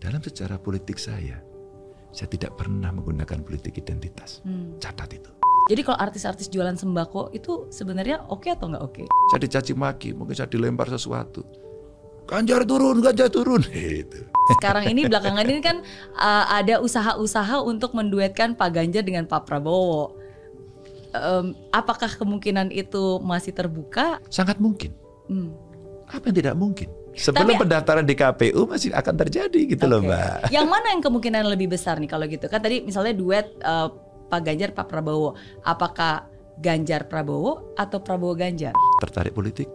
dalam sejarah politik saya, saya tidak pernah menggunakan politik identitas. Hmm. Catat itu. Jadi kalau artis-artis jualan sembako itu sebenarnya oke atau nggak oke? Saya dicaci maki, mungkin saya dilempar sesuatu. Ganjar turun, Ganjar turun. Itu. Sekarang ini belakangan ini kan uh, ada usaha-usaha untuk menduetkan Pak Ganjar dengan Pak Prabowo. Em, apakah kemungkinan itu masih terbuka? Sangat mungkin. Hmm. Apa yang tidak mungkin? Sebelum Tapi- pendaftaran di KPU masih akan terjadi gitu loh, Oke. Mbak. Yang mana yang kemungkinan lebih besar nih kalau gitu? Kan tadi misalnya duet eh, Pak Ganjar Pak Prabowo. Apakah Ganjar Prabowo atau Prabowo Ganjar? Tertarik politik?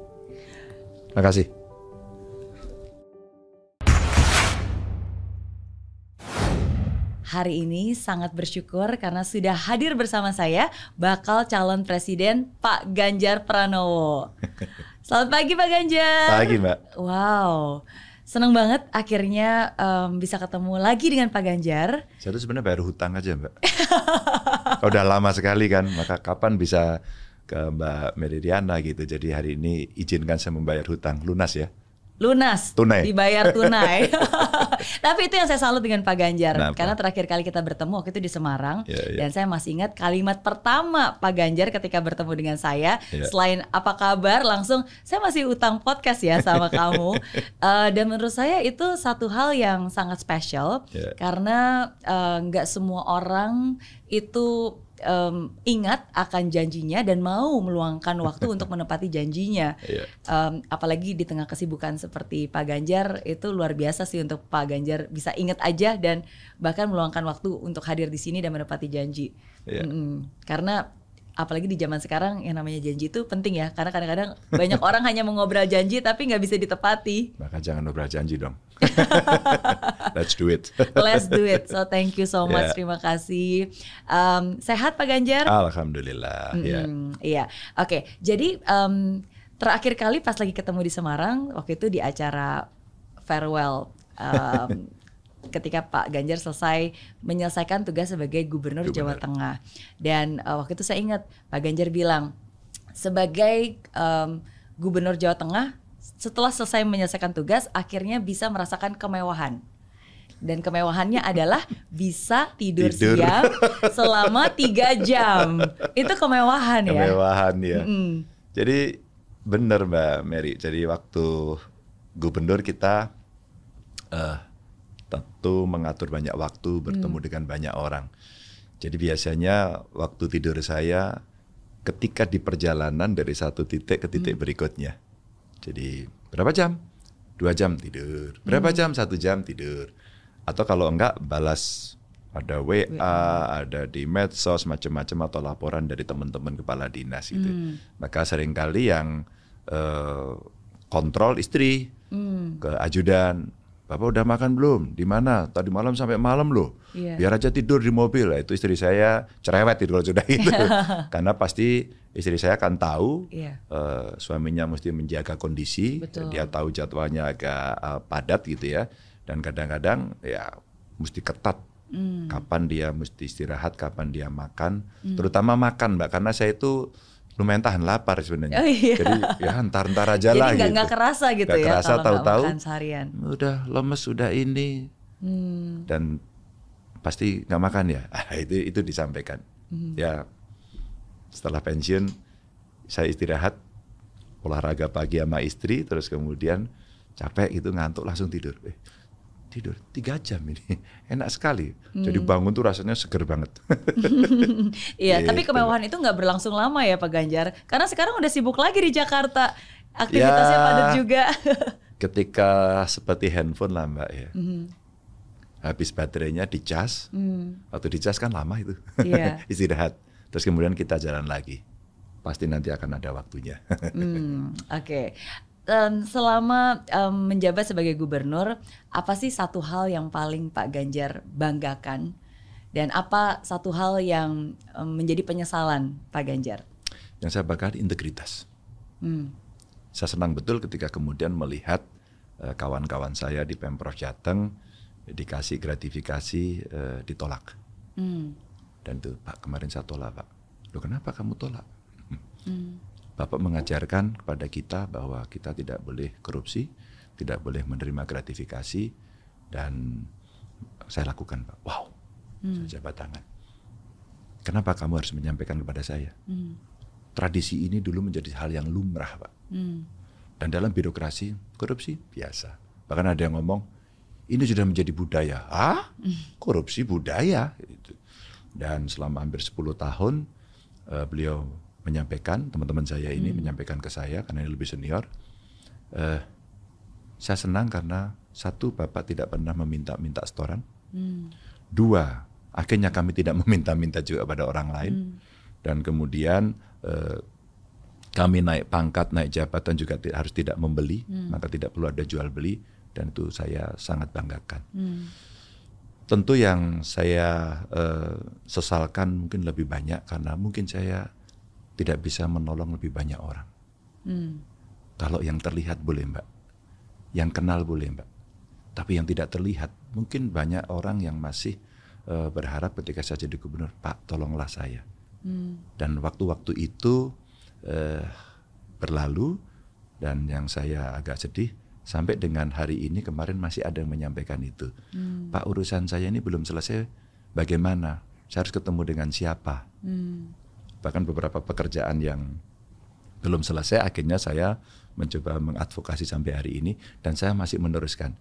Makasih. Hari ini sangat bersyukur karena sudah hadir bersama saya bakal calon presiden Pak Ganjar Pranowo. Selamat pagi Pak Ganjar. Pagi, Mbak. Wow, seneng banget akhirnya em, bisa ketemu lagi dengan Pak Ganjar. Saya tuh sebenarnya bayar hutang aja, Mbak. Udah lama sekali kan, maka kapan bisa ke Mbak Meridiana gitu. Jadi hari ini izinkan saya membayar hutang lunas ya. Lunas, Tunai. dibayar tunai. Tapi itu yang saya salut dengan Pak Ganjar, Kenapa? karena terakhir kali kita bertemu waktu itu di Semarang, Iya, iya. dan saya masih ingat kalimat pertama Pak Ganjar ketika bertemu dengan saya, Iya. selain apa kabar, langsung saya masih utang podcast ya sama kamu. Eh, dan menurut saya itu satu hal yang sangat spesial, Iya. karena eh, nggak semua orang itu em, ingat akan janjinya dan mau meluangkan waktu untuk menepati janjinya. Iya. Em, apalagi di tengah kesibukan seperti Pak Ganjar itu luar biasa sih untuk Pak Ganjar bisa ingat aja dan bahkan meluangkan waktu untuk hadir di sini dan menepati janji. Iya. Mm-mm. Karena apalagi di zaman sekarang yang namanya janji itu penting ya karena kadang-kadang banyak orang hanya mengobrol janji tapi nggak bisa ditepati. Maka jangan ngobrol janji dong. Let's do it. Let's do it. So thank you so much. Yeah. Terima kasih. Em, sehat Pak Ganjar? Alhamdulillah. ya. Mm, Iya, oke. Jadi em, terakhir kali pas lagi ketemu di Semarang waktu itu di acara farewell em, ketika Pak Ganjar selesai menyelesaikan tugas sebagai Gubernur, Jawa Gubernur. Tengah dan eh, waktu itu saya ingat Pak Ganjar bilang sebagai em, Gubernur Jawa Tengah setelah selesai menyelesaikan tugas akhirnya bisa merasakan kemewahan. Dan kemewahannya adalah bisa tidur, Tidur. siang selama tiga jam. Itu kemewahan ya. Kemewahan ya. Mm. Jadi benar Mbak Mary. Jadi waktu gubernur kita eh tentu mengatur banyak waktu bertemu dengan banyak orang. Jadi biasanya waktu tidur saya ketika di perjalanan dari satu titik ke titik berikutnya. Jadi berapa jam? Dua jam tidur. Berapa jam? Satu jam tidur. Atau kalau enggak balas ada WA, ada di medsos macam-macam atau laporan dari teman-teman kepala dinas gitu. Maka sering kali yang eh, kontrol istri Hmm. ke ajudan. Bapak udah makan belum? Di mana? Tadi malam sampai malam loh. Iya. Biar aja tidur di mobil. Nah, itu istri saya cerewet itu kalau sudah itu. Karena pasti istri saya akan tahu Iya. eh, suaminya mesti menjaga kondisi. Betul. Dia tahu jadwalnya agak eh, padat gitu ya. Dan kadang-kadang ya mesti ketat. Hmm. Kapan dia mesti istirahat, kapan dia makan. Terutama makan, Mbak. Karena saya itu lumayan tahan lapar sebenarnya. Oh, iya. Jadi ya entar-entar aja Jadi lah gitu. nggak kerasa gitu Nggak ya kerasa, tahu-tahu udah lemes udah ini Hmm. dan pasti nggak makan ya Ah, itu itu disampaikan Hmm. ya setelah pensiun saya istirahat olahraga pagi sama istri terus kemudian capek gitu ngantuk langsung tidur eh, tidur tiga jam ini enak sekali jadi Hmm. bangun tuh rasanya seger banget Iya, tapi Gitu. kemewahan itu nggak berlangsung lama ya Pak Ganjar. Karena sekarang udah sibuk lagi di Jakarta. Aktivitasnya Ya. padat juga. ketika seperti handphone lah mbak ya Mhm. habis baterainya dicas Hmm. waktu dicas kan lama itu Iya. istirahat terus kemudian kita jalan lagi pasti nanti akan ada waktunya Hmm, Oke. Dan selama em, menjabat sebagai gubernur, apa sih satu hal yang paling Pak Ganjar banggakan? Dan apa satu hal yang em, menjadi penyesalan Pak Ganjar? yang saya banggakan integritas Hmm. saya senang betul ketika kemudian melihat eh, kawan-kawan saya di pemprov Jateng dikasih gratifikasi eh, ditolak Hmm. dan itu pak kemarin saya tolak pak lo kenapa kamu tolak Hmm. Bapak mengajarkan kepada kita bahwa kita tidak boleh korupsi, tidak boleh menerima gratifikasi, dan saya lakukan Pak. Wow, saya jabat tangan. Kenapa kamu harus menyampaikan kepada saya? Tradisi ini dulu menjadi hal yang lumrah Pak. Dan dalam birokrasi korupsi biasa. Bahkan ada yang ngomong ini sudah menjadi budaya. Ah, korupsi budaya. Gitu. Dan selama hampir 10 tahun eh, beliau menyampaikan teman-teman saya ini menyampaikan ke saya karena ini lebih senior. eh, saya senang karena satu bapak tidak pernah meminta-minta setoran. Dua, akhirnya kami tidak meminta-minta juga pada orang lain. Dan kemudian eh, kami naik pangkat, naik jabatan juga harus tidak membeli, maka tidak perlu ada jual beli dan itu saya sangat banggakan. Tentu yang saya eh, sesalkan mungkin lebih banyak karena mungkin saya tidak bisa menolong lebih banyak orang. Kalau yang terlihat boleh mbak, yang kenal boleh mbak, tapi yang tidak terlihat mungkin banyak orang yang masih eh, berharap ketika saya jadi gubernur, Pak tolonglah saya. Dan waktu-waktu itu eh, berlalu dan yang saya agak sedih sampai dengan hari ini kemarin masih ada yang menyampaikan itu. Pak urusan saya ini belum selesai. Bagaimana? Saya harus ketemu dengan siapa? Bahkan beberapa pekerjaan yang belum selesai akhirnya saya mencoba mengadvokasi sampai hari ini dan saya masih meneruskan.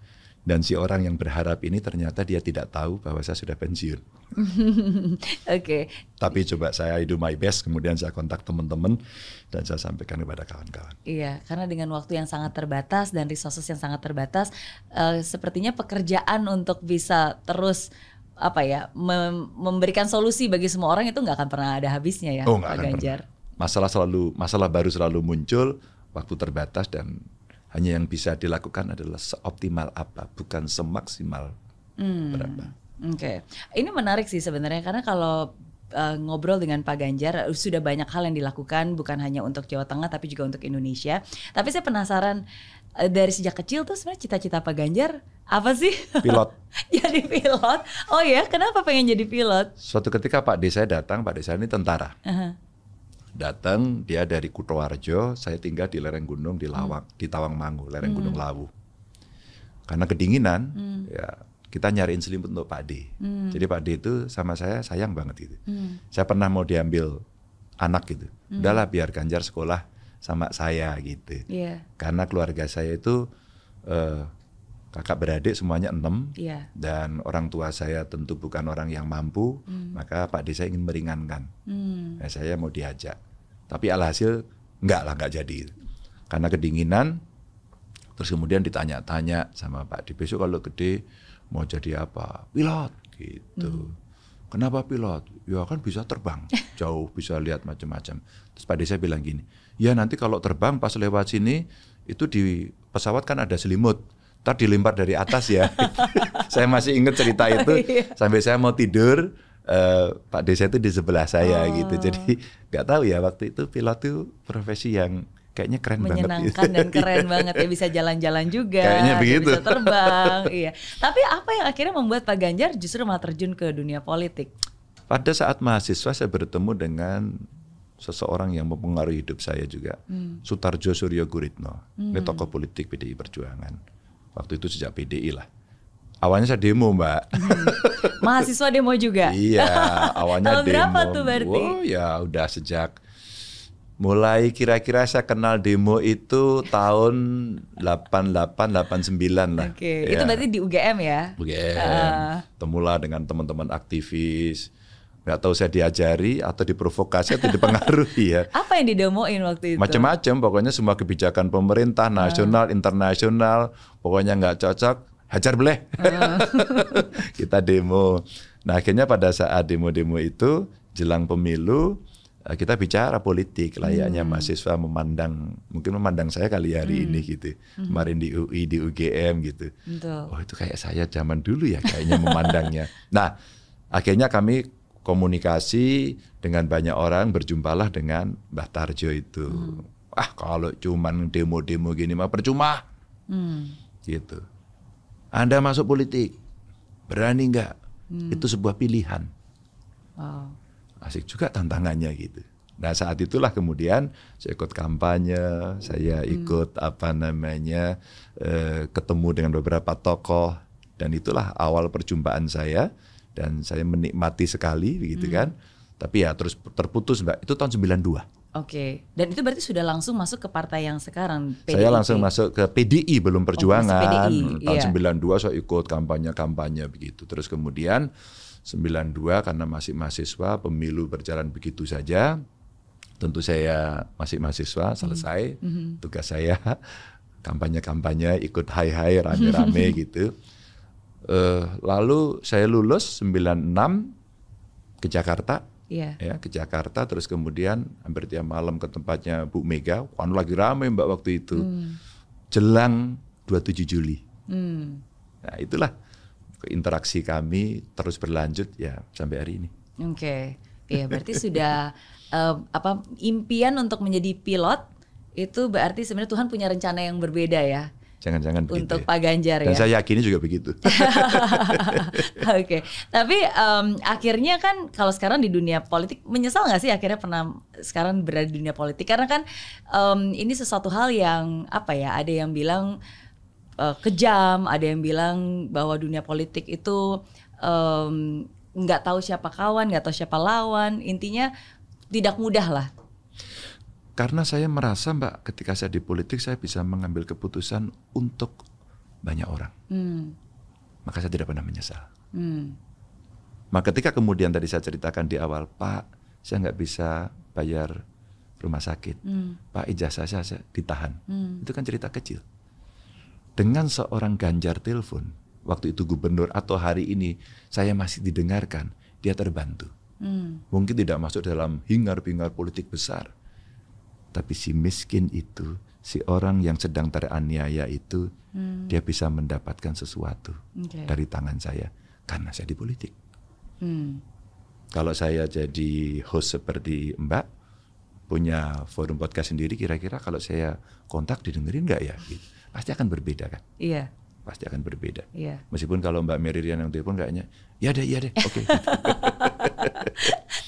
Dan si orang yang berharap ini ternyata dia tidak tahu bahwa saya sudah pensiun. Oke, Tapi coba saya do my best, kemudian saya kontak teman-teman dan saya sampaikan kepada kawan-kawan. Iya, karena dengan waktu yang sangat terbatas dan resources yang sangat terbatas, eh, sepertinya pekerjaan untuk bisa terus apa ya mem- memberikan solusi bagi semua orang itu nggak akan pernah ada habisnya ya, Oh, Pak Ganjar. pernah. Masalah selalu, masalah baru selalu muncul, waktu terbatas dan hanya yang bisa dilakukan adalah seoptimal apa, bukan semaksimal Hmm. berapa. Oke, ini menarik sih sebenarnya karena kalau uh, ngobrol dengan Pak Ganjar uh, sudah banyak hal yang dilakukan bukan hanya untuk Jawa Tengah tapi juga untuk Indonesia. Tapi saya penasaran dari sejak kecil tuh sebenarnya cita-cita Pak Ganjar apa sih? Pilot. jadi pilot. Oh ya, kenapa pengen jadi pilot? Suatu ketika Pak Desa datang, Pak Desa ini tentara. Aha. Datang dia dari Kutoarjo, saya tinggal di lereng gunung di Lawang, di Tawangmangu, lereng gunung Lawu. Karena kedinginan, ya kita nyariin selimut untuk Pak D. Jadi Pak D itu sama saya sayang banget gitu. Saya pernah mau diambil anak gitu. Udahlah biar Ganjar sekolah sama saya gitu. Iya. Karena keluarga saya itu eh, kakak beradik semuanya enam Iya. dan orang tua saya tentu bukan orang yang mampu, maka Pak Desa ingin meringankan. Hmm. Nah, saya mau diajak, tapi alhasil enggak lah enggak jadi, karena kedinginan. Terus kemudian ditanya-tanya sama Pak D besok kalau gede mau jadi apa? Pilot gitu. Kenapa pilot? Ya kan bisa terbang jauh, bisa lihat macam-macam. Terus Pak Desa bilang gini, ya nanti kalau terbang pas lewat sini itu di pesawat kan ada selimut. Ntar dilempar dari atas ya. saya masih ingat cerita itu. Iya. Sampai saya mau tidur, eh, Pak Desa itu di sebelah saya gitu. Jadi nggak tahu ya waktu itu pilot itu profesi yang kayaknya keren banget. menyenangkan dan keren banget ya bisa jalan-jalan juga, Kayaknya begitu. bisa terbang, iya. Tapi apa yang akhirnya membuat Pak Ganjar justru malah terjun ke dunia politik? Pada saat mahasiswa saya bertemu dengan seseorang yang mempengaruhi hidup saya juga, Sutarjo Suryo Guritno, ini tokoh politik PDI Perjuangan. Waktu itu sejak PDI lah. Awalnya saya demo mbak. Mahasiswa demo juga. iya, awalnya Tahun demo. berapa tuh berarti? Oh ya udah sejak mulai kira-kira saya kenal demo itu tahun 88 89 lah. Oke, Ya. itu berarti di UGM ya? UGM, Ah. temulah dengan teman-teman aktivis. Nggak tahu saya diajari atau diprovokasi atau dipengaruhi ya. Apa yang didemoin waktu itu? Macam-macam, pokoknya semua kebijakan pemerintah nasional, internasional, pokoknya nggak cocok, hajar beleh. Kita demo. Nah akhirnya pada saat demo-demo itu jelang pemilu eh, kita bicara politik layaknya mahasiswa memandang mungkin memandang saya kali ya hari ini gitu kemarin di UI di UGM gitu Betul. oh itu kayak saya zaman dulu ya kayaknya memandangnya nah akhirnya kami komunikasi dengan banyak orang berjumpalah dengan Mbah Tarjo itu. Ah kalau cuman demo-demo gini mah percuma. Hmm. gitu. Anda masuk politik berani nggak? Itu sebuah pilihan. Wow. asik juga tantangannya gitu. Nah saat itulah kemudian saya ikut kampanye, saya ikut apa namanya eh, ketemu dengan beberapa tokoh. Dan itulah awal perjumpaan saya dan saya menikmati sekali begitu Hmm. kan. Tapi ya terus terputus Mbak. Itu tahun 92. Oke. Dan itu berarti sudah langsung masuk ke partai yang sekarang PDIP. Saya langsung masuk ke PDI belum perjuangan. PDI, Tahun iya. 92 saya ikut kampanye-kampanye begitu. Terus kemudian 92 karena masih mahasiswa, pemilu berjalan begitu saja. Tentu saya masih mahasiswa, selesai Mhm. tugas saya kampanye-kampanye, ikut hai-hai rame-rame gitu. Eh, lalu saya lulus 96 ke Jakarta. Iya. ya ke Jakarta terus kemudian hampir tiap malam ke tempatnya Bu Mega. Kan lagi rame Mbak waktu itu. Jelang 27 Juli. Hmm. nah itulah interaksi kami terus berlanjut ya sampai hari ini. Oke. Iya, berarti sudah eh, apa impian untuk menjadi pilot itu berarti sebenarnya Tuhan punya rencana yang berbeda ya jangan-jangan begitu untuk ya. Pak Ganjar dan ya. saya yakini juga begitu Oke, tapi em, akhirnya kan kalau sekarang di dunia politik menyesal nggak sih akhirnya pernah sekarang berada di dunia politik karena kan em, ini sesuatu hal yang apa ya ada yang bilang eh, kejam, ada yang bilang bahwa dunia politik itu em, nggak tahu siapa kawan, nggak tahu siapa lawan, intinya tidak mudah lah. Karena saya merasa Mbak ketika saya di politik saya bisa mengambil keputusan untuk banyak orang. Hmm, maka saya tidak pernah menyesal. Hmm, Maka ketika kemudian tadi saya ceritakan di awal, Pak, saya nggak bisa bayar rumah sakit, hmm, Pak ijazah saya saya ditahan, hmm. itu kan cerita kecil. Dengan seorang Ganjar telepon, waktu itu gubernur atau hari ini saya masih didengarkan, dia terbantu. Hmm, Mungkin tidak masuk dalam hingar-bingar politik besar, tapi si miskin itu, si orang yang sedang teraniaya itu, hmm, dia bisa mendapatkan sesuatu oke. dari tangan saya karena saya di politik. Hmm, Kalau saya jadi host seperti Mbak, punya forum podcast sendiri, kira-kira kalau saya kontak didengerin nggak ya? Gitu. Pasti akan berbeda kan? Iya, Pasti akan berbeda. iya. Meskipun kalau Mbak Meririan yang telepon kayaknya, ya deh, ya deh, oke.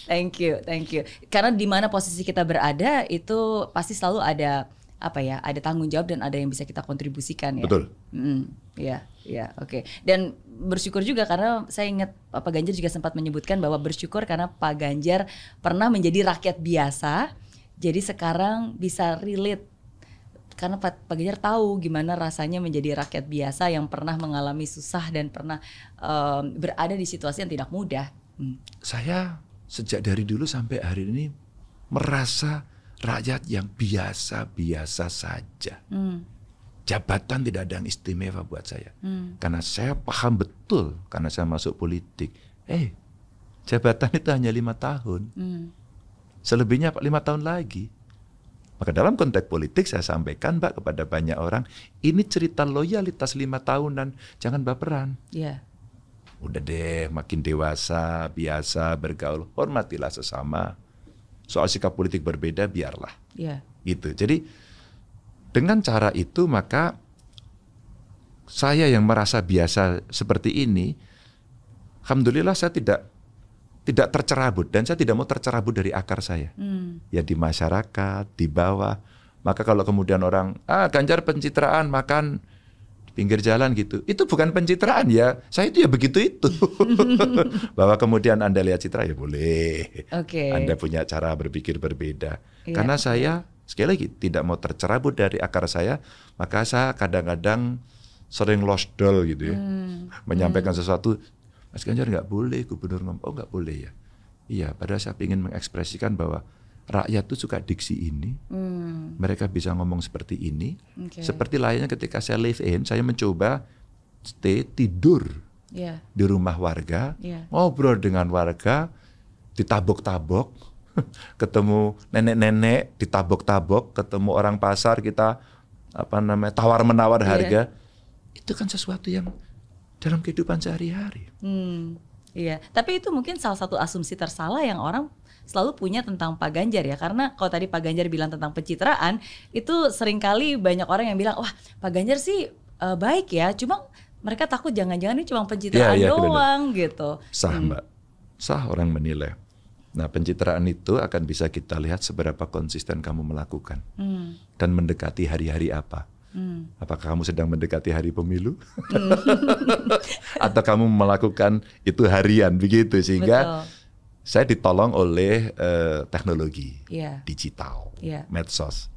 Thank you, thank you. Karena di mana posisi kita berada itu pasti selalu ada apa ya, ada tanggung jawab dan ada yang bisa kita kontribusikan ya. Betul. Mm, ya, ya, oke. Dan bersyukur juga karena saya ingat Pak Ganjar juga sempat menyebutkan bahwa bersyukur karena Pak Ganjar pernah menjadi rakyat biasa, jadi sekarang bisa relate karena Pak Ganjar tahu gimana rasanya menjadi rakyat biasa yang pernah mengalami susah dan pernah em, berada di situasi yang tidak mudah. Hmm. saya sejak dari dulu sampai hari ini merasa rakyat yang biasa-biasa saja. Hmm. Jabatan tidak ada yang istimewa buat saya. Hmm. Karena saya paham betul karena saya masuk politik. Eh, jabatan itu hanya lima tahun. Hmm. Selebihnya Pak lima tahun lagi. Maka dalam konteks politik saya sampaikan Mbak kepada banyak orang, ini cerita loyalitas lima tahunan, jangan baperan. Ya. Udah deh, makin dewasa, biasa, bergaul, hormatilah sesama. Soal sikap politik berbeda, biarlah. Ya. Gitu. Jadi dengan cara itu maka saya yang merasa biasa seperti ini, alhamdulillah saya tidak tidak tercerabut dan saya tidak mau tercerabut dari akar saya. Hmm. Ya di masyarakat, di bawah. Maka kalau kemudian orang ah Ganjar pencitraan makan di pinggir jalan gitu, itu bukan pencitraan ya. Saya itu ya begitu itu. Bahwa kemudian anda lihat citra ya boleh. Oke. Anda punya cara berpikir berbeda. Iya, Karena saya sekali lagi tidak mau tercerabut dari akar saya, maka saya kadang-kadang sering lost doll gitu ya, Hmm. menyampaikan sesuatu. Mas Ganjar nggak boleh gubernur ngomong, oh nggak boleh ya. Iya, padahal saya ingin mengekspresikan bahwa rakyat tuh suka diksi ini, Hmm. mereka bisa ngomong seperti ini. Oke. Seperti layaknya ketika saya live in, saya mencoba stay tidur Ya. di rumah warga, Iya. ngobrol dengan warga, ditabok-tabok, ketemu nenek-nenek, ditabok-tabok, ketemu orang pasar kita apa namanya tawar menawar Iya. harga, itu kan sesuatu yang dalam kehidupan sehari-hari. Hmm. Iya. Tapi itu mungkin salah satu asumsi tersalah yang orang selalu punya tentang Pak Ganjar ya karena kalau tadi Pak Ganjar bilang tentang pencitraan itu sering kali banyak orang yang bilang wah Pak Ganjar sih eh, baik ya cuma mereka takut jangan-jangan ini cuma pencitraan iya, benar. doang gitu. Sah mbak, sah orang menilai. Nah pencitraan itu akan bisa kita lihat seberapa konsisten kamu melakukan Hmm. dan mendekati hari-hari apa. Hmm. Apakah kamu sedang mendekati hari pemilu? Atau kamu melakukan itu harian begitu sehingga Betul. saya ditolong oleh eh, teknologi Iya. digital, Iya. medsos.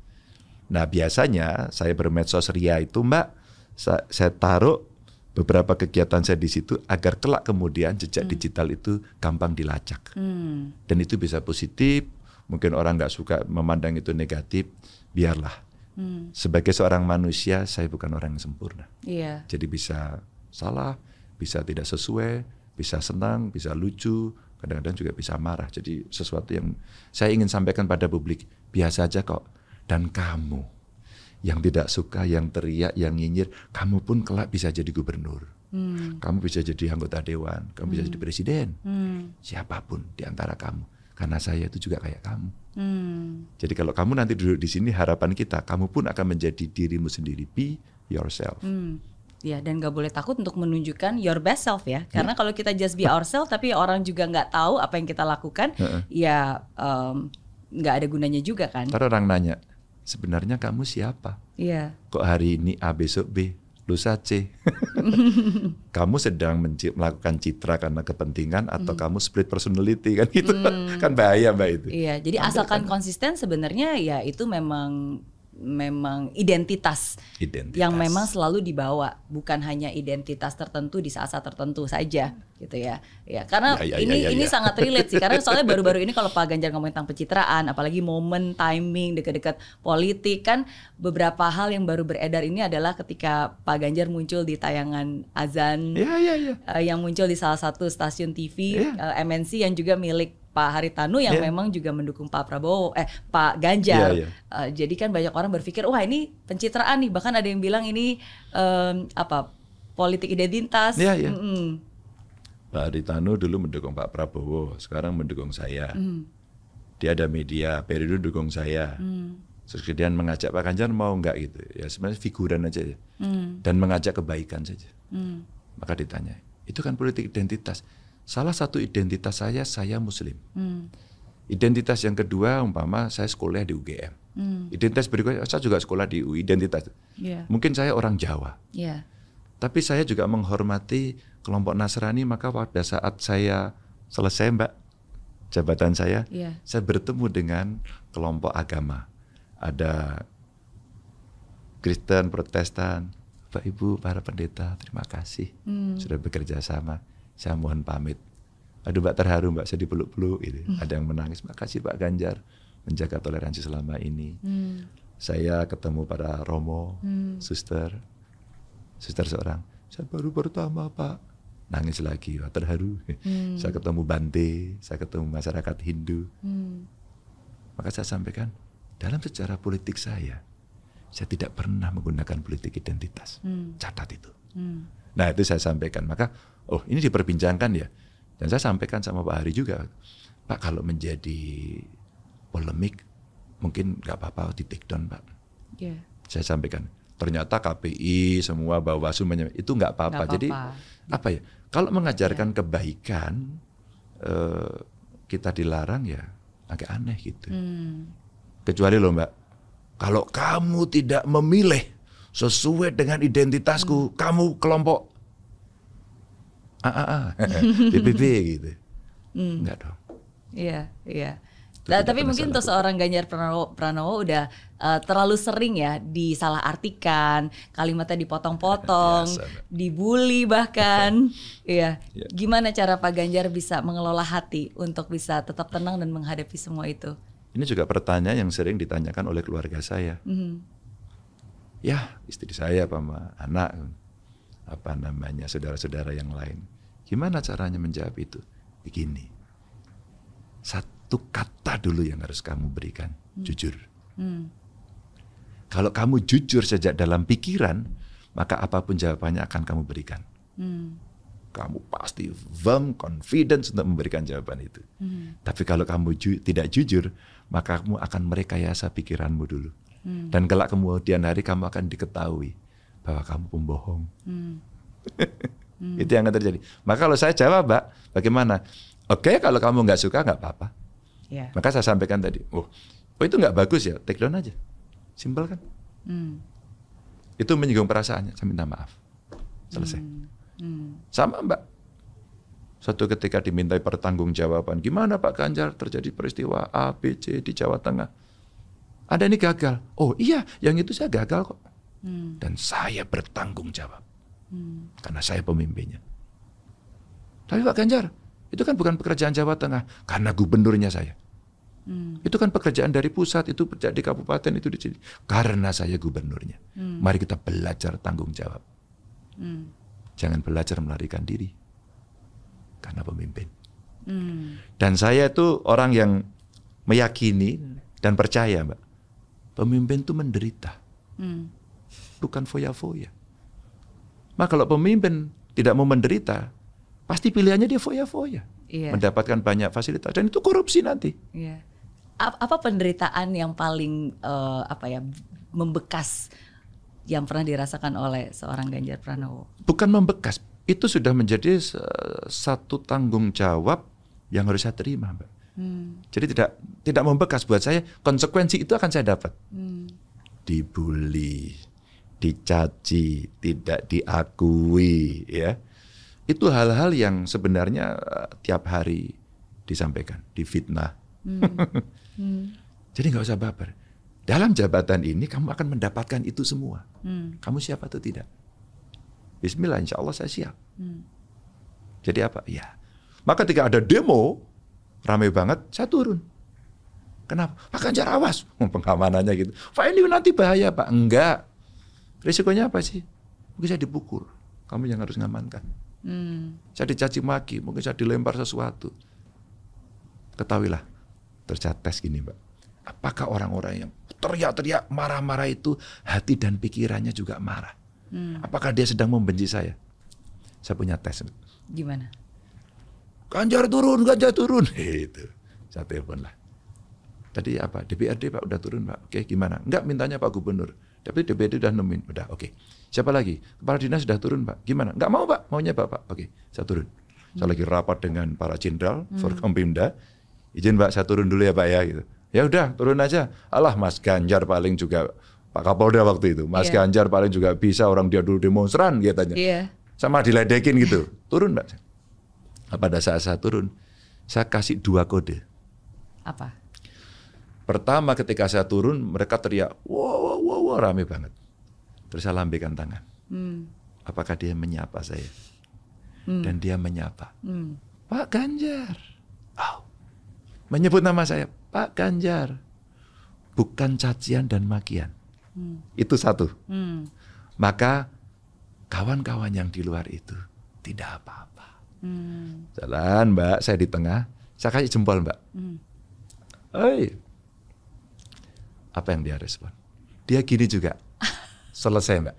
Nah biasanya saya bermedsos ria itu mbak, sa- saya taruh beberapa kegiatan saya di situ agar kelak kemudian jejak digital itu gampang dilacak Hmm. dan itu bisa positif. Mungkin orang nggak suka memandang itu negatif, biarlah. Hmm. Sebagai seorang manusia, saya bukan orang yang sempurna. Iya. Jadi bisa salah, bisa tidak sesuai, bisa senang, bisa lucu, kadang-kadang juga bisa marah. Jadi sesuatu yang saya ingin sampaikan pada publik, biasa aja kok. Dan kamu yang tidak suka, yang teriak, yang nyinyir, kamu pun kelak bisa jadi gubernur. Hmm. Kamu bisa jadi anggota dewan, kamu bisa jadi presiden. Hmm. Siapa pun di antara kamu. Karena saya itu juga kayak kamu. Hmm. Jadi kalau kamu nanti duduk di sini, harapan kita, kamu pun akan menjadi dirimu sendiri. Be yourself. Hmm. Ya dan gak boleh takut untuk menunjukkan your best self ya. Karena kalau kita just be ourselves tapi orang juga nggak tahu apa yang kita lakukan, Heeh. ya nggak ada gunanya juga kan. Ntar orang nanya, sebenarnya kamu siapa? Iya. Kok hari ini A besok B, lusa C? kamu sedang melakukan citra karena kepentingan atau kamu split personality kan gitu? kan bahaya mbak itu. Iya. Jadi asalkan konsisten sebenarnya ya itu memang memang identitas, Identitas. yang memang selalu dibawa, bukan hanya identitas tertentu di saat-saat tertentu saja, gitu ya. Ya, karena Ya, ya, ini ya, ya, ini ya. sangat relate sih, karena soalnya baru-baru ini kalau Pak Ganjar ngomongin tentang pencitraan, apalagi momen, timing, dekat-dekat politik kan beberapa hal yang baru beredar ini adalah ketika Pak Ganjar muncul di tayangan azan Iya iya iya. eh, yang muncul di salah satu stasiun TV Iya. eh, MNC yang juga milik Pak Haritanu yang Iya. memang juga mendukung Pak Prabowo eh Pak Ganjar. Iya, iya. Eh, jadi kan banyak orang berpikir wah ini pencitraan nih bahkan ada yang bilang ini em, apa politik identitas. Iya, iya. Mm-mm. Pak Haritanu dulu mendukung Pak Prabowo, sekarang mendukung saya. Mm. Dia ada media, periode dukung saya. Mm. Terus kemudian mengajak Pak Ganjar mau nggak gitu? Ya sebenarnya figuran aja ya. Mm. Dan mengajak kebaikan saja. Mm. Maka ditanya, itu kan politik identitas. Salah satu identitas saya, saya Muslim. Mm. Identitas yang kedua, umpama saya sekolah di UGM. Mm. Identitas berikutnya, saya juga sekolah di UI. Identitas. Iya. Mungkin saya orang Jawa. Iya. Tapi saya juga menghormati kelompok Nasrani, maka pada saat saya selesai mbak, jabatan saya, Iya. saya bertemu dengan kelompok agama. Ada Kristen, Protestan, Bapak Ibu, para pendeta, terima kasih Hmm. sudah bekerja sama. Saya mohon pamit. Aduh Mbak terharu Mbak, saya dipeluk-peluk. Gitu. Ada yang menangis, makasih Pak Ganjar menjaga toleransi selama ini. Mm. Saya ketemu para Romo, Hmm. suster, suster seorang. Saya baru pertama Pak, nangis lagi, wah terharu. Hmm. Saya ketemu Bante, saya ketemu masyarakat Hindu. Mm. Maka saya sampaikan, dalam sejarah politik saya, saya tidak pernah menggunakan politik identitas. Hmm. Catat itu. Mm. Nah itu saya sampaikan. Maka, oh ini diperbincangkan ya. Dan saya sampaikan sama Pak Hari juga, Pak kalau menjadi polemik, mungkin nggak apa-apa di take down Pak. Iya. Saya sampaikan. Ternyata KPI semua Bawaslu itu nggak apa-apa. Jadi apa ya? Kalau mengajarkan kebaikan eh, kita dilarang ya agak aneh gitu. Mm. Kecuali loh Mbak, kalau kamu tidak memilih sesuai dengan identitasku, kamu kelompok A A A, BBB gitu. Enggak dong. Iya, iya. Nah, tapi mungkin untuk seorang Ganjar Pranowo, Pranowo udah eh, terlalu sering ya disalahartikan, kalimatnya dipotong-potong, dibully bahkan. Iya. Iya. Gimana cara Pak Ganjar bisa mengelola hati untuk bisa tetap tenang dan menghadapi semua itu? Ini juga pertanyaan yang sering ditanyakan oleh keluarga saya. Mhm. Ya, istri saya sama anak apa namanya saudara-saudara yang lain. Gimana caranya menjawab itu? Begini. Satu kata dulu yang harus kamu berikan, jujur. Hmm. Kalau kamu jujur sejak dalam pikiran, maka apa pun jawabannya akan kamu berikan. Hmm. Kamu pasti firm, confidence untuk memberikan jawaban itu. Hmm. Tapi kalau kamu ju- tidak jujur, maka kamu akan merekayasa pikiranmu dulu. Hmm. Dan kelak kemudian hari kamu akan diketahui bahwa kamu pembohong. Hmm. Itu yang akan terjadi. Maka kalau saya jawab, Mbak, bagaimana? Oke, kalau kamu nggak suka nggak apa-apa. Ya. Maka saya sampaikan tadi, oh, oh itu nggak bagus ya, take down aja. Simpel kan? Hmm. Itu menyinggung perasaannya, saya minta maaf. Selesai. Hmm. Sama Mbak. Suatu ketika dimintai pertanggungjawaban, gimana Pak Ganjar terjadi peristiwa A, B, C di Jawa Tengah. Ada ini gagal. Oh iya, yang itu saya gagal kok. Hmm. Dan saya bertanggung jawab. Hmm. Karena saya pemimpinnya. Tapi Pak Ganjar, itu kan bukan pekerjaan Jawa Tengah. Karena gubernurnya saya. Hmm. Itu kan pekerjaan dari pusat, itu di kabupaten, itu di sini. Karena saya gubernurnya. Hmm. Mari kita belajar tanggung jawab. Hmm. Jangan belajar melarikan diri. Karena pemimpin. Hmm. Dan saya itu orang yang meyakini dan percaya, Mbak. Pemimpin itu menderita, Hmm. Bukan foya-foya. Maka kalau pemimpin tidak mau menderita, pasti pilihannya dia foya-foya. Iya. Mendapatkan banyak fasilitas. Dan itu korupsi nanti. Iya. Ap- Apa penderitaan yang paling eh, apa ya membekas yang pernah dirasakan oleh seorang Ganjar Pranowo? Bukan membekas. Itu sudah menjadi satu tanggung jawab yang harus saya terima, Mbak. Hmm. Jadi tidak tidak membekas buat saya. Konsekuensi itu akan saya dapat. Hmm. dibully, dicaci, tidak diakui, ya. Itu hal-hal yang sebenarnya eh, tiap hari disampaikan, difitnah. Hmm. Jadi nggak usah baper. Dalam jabatan ini kamu akan mendapatkan itu semua. Hmm. Kamu siap atau tidak? Bismillah, insya Allah saya siap. Hmm. Jadi apa? Ya. Maka ketika ada demo, ramai banget, saya turun. Kenapa? Pak Ganjar awas. Oh, Pengamanannya gitu. Pak ini nanti bahaya Pak. Enggak. Risikonya apa sih? Mungkin saya dipukul. Kamu yang harus ngamankan. Hmm. Saya dicaci maki, mungkin saya dilempar sesuatu. Ketahuilah, saya tes gini Mbak. Apakah orang-orang yang teriak-teriak, marah-marah itu hati dan pikirannya juga marah? Hmm. Apakah dia sedang membenci saya? Saya punya tes. Gimana? Ganjar turun, Ganjar turun. Itu. Saya telepon lah. Tadi apa? DPRD Pak udah turun Pak. Oke gimana? Enggak mintanya Pak Gubernur. Tapi DPRD udah nemuin. Udah oke. Siapa lagi? Kepala dinas sudah turun Pak. Gimana? Enggak mau Pak. Maunya Bapak. Oke saya turun. Saya lagi rapat dengan para jenderal, Forkompimda. Izin Pak saya turun dulu ya Pak ya. Gitu. Ya udah turun aja. Alah Mas Ganjar paling juga Pak Kapolda waktu itu. Mas Iya. Ganjar paling juga bisa orang dia dulu demonstran katanya Iya. sama diledekin gitu. Turun mbak. Pada saat saya turun, saya kasih dua kode. Apa? Pertama ketika saya turun, mereka teriak, wow, wow, wow, rame banget. Terus saya lambaikan tangan. Hmm. Apakah dia menyapa saya? Hmm. Dan dia menyapa, Hmm. Pak Ganjar. Oh. Menyebut nama saya, Pak Ganjar. Bukan cacian dan makian. Hmm. Itu satu. Hmm. Maka kawan-kawan yang di luar itu tidak apa-apa. Hmm. Jalan mbak, saya di tengah. Saya kasih jempol mbak. Hmm. Hei. Apa yang dia respon? Dia gini juga. Selesai mbak.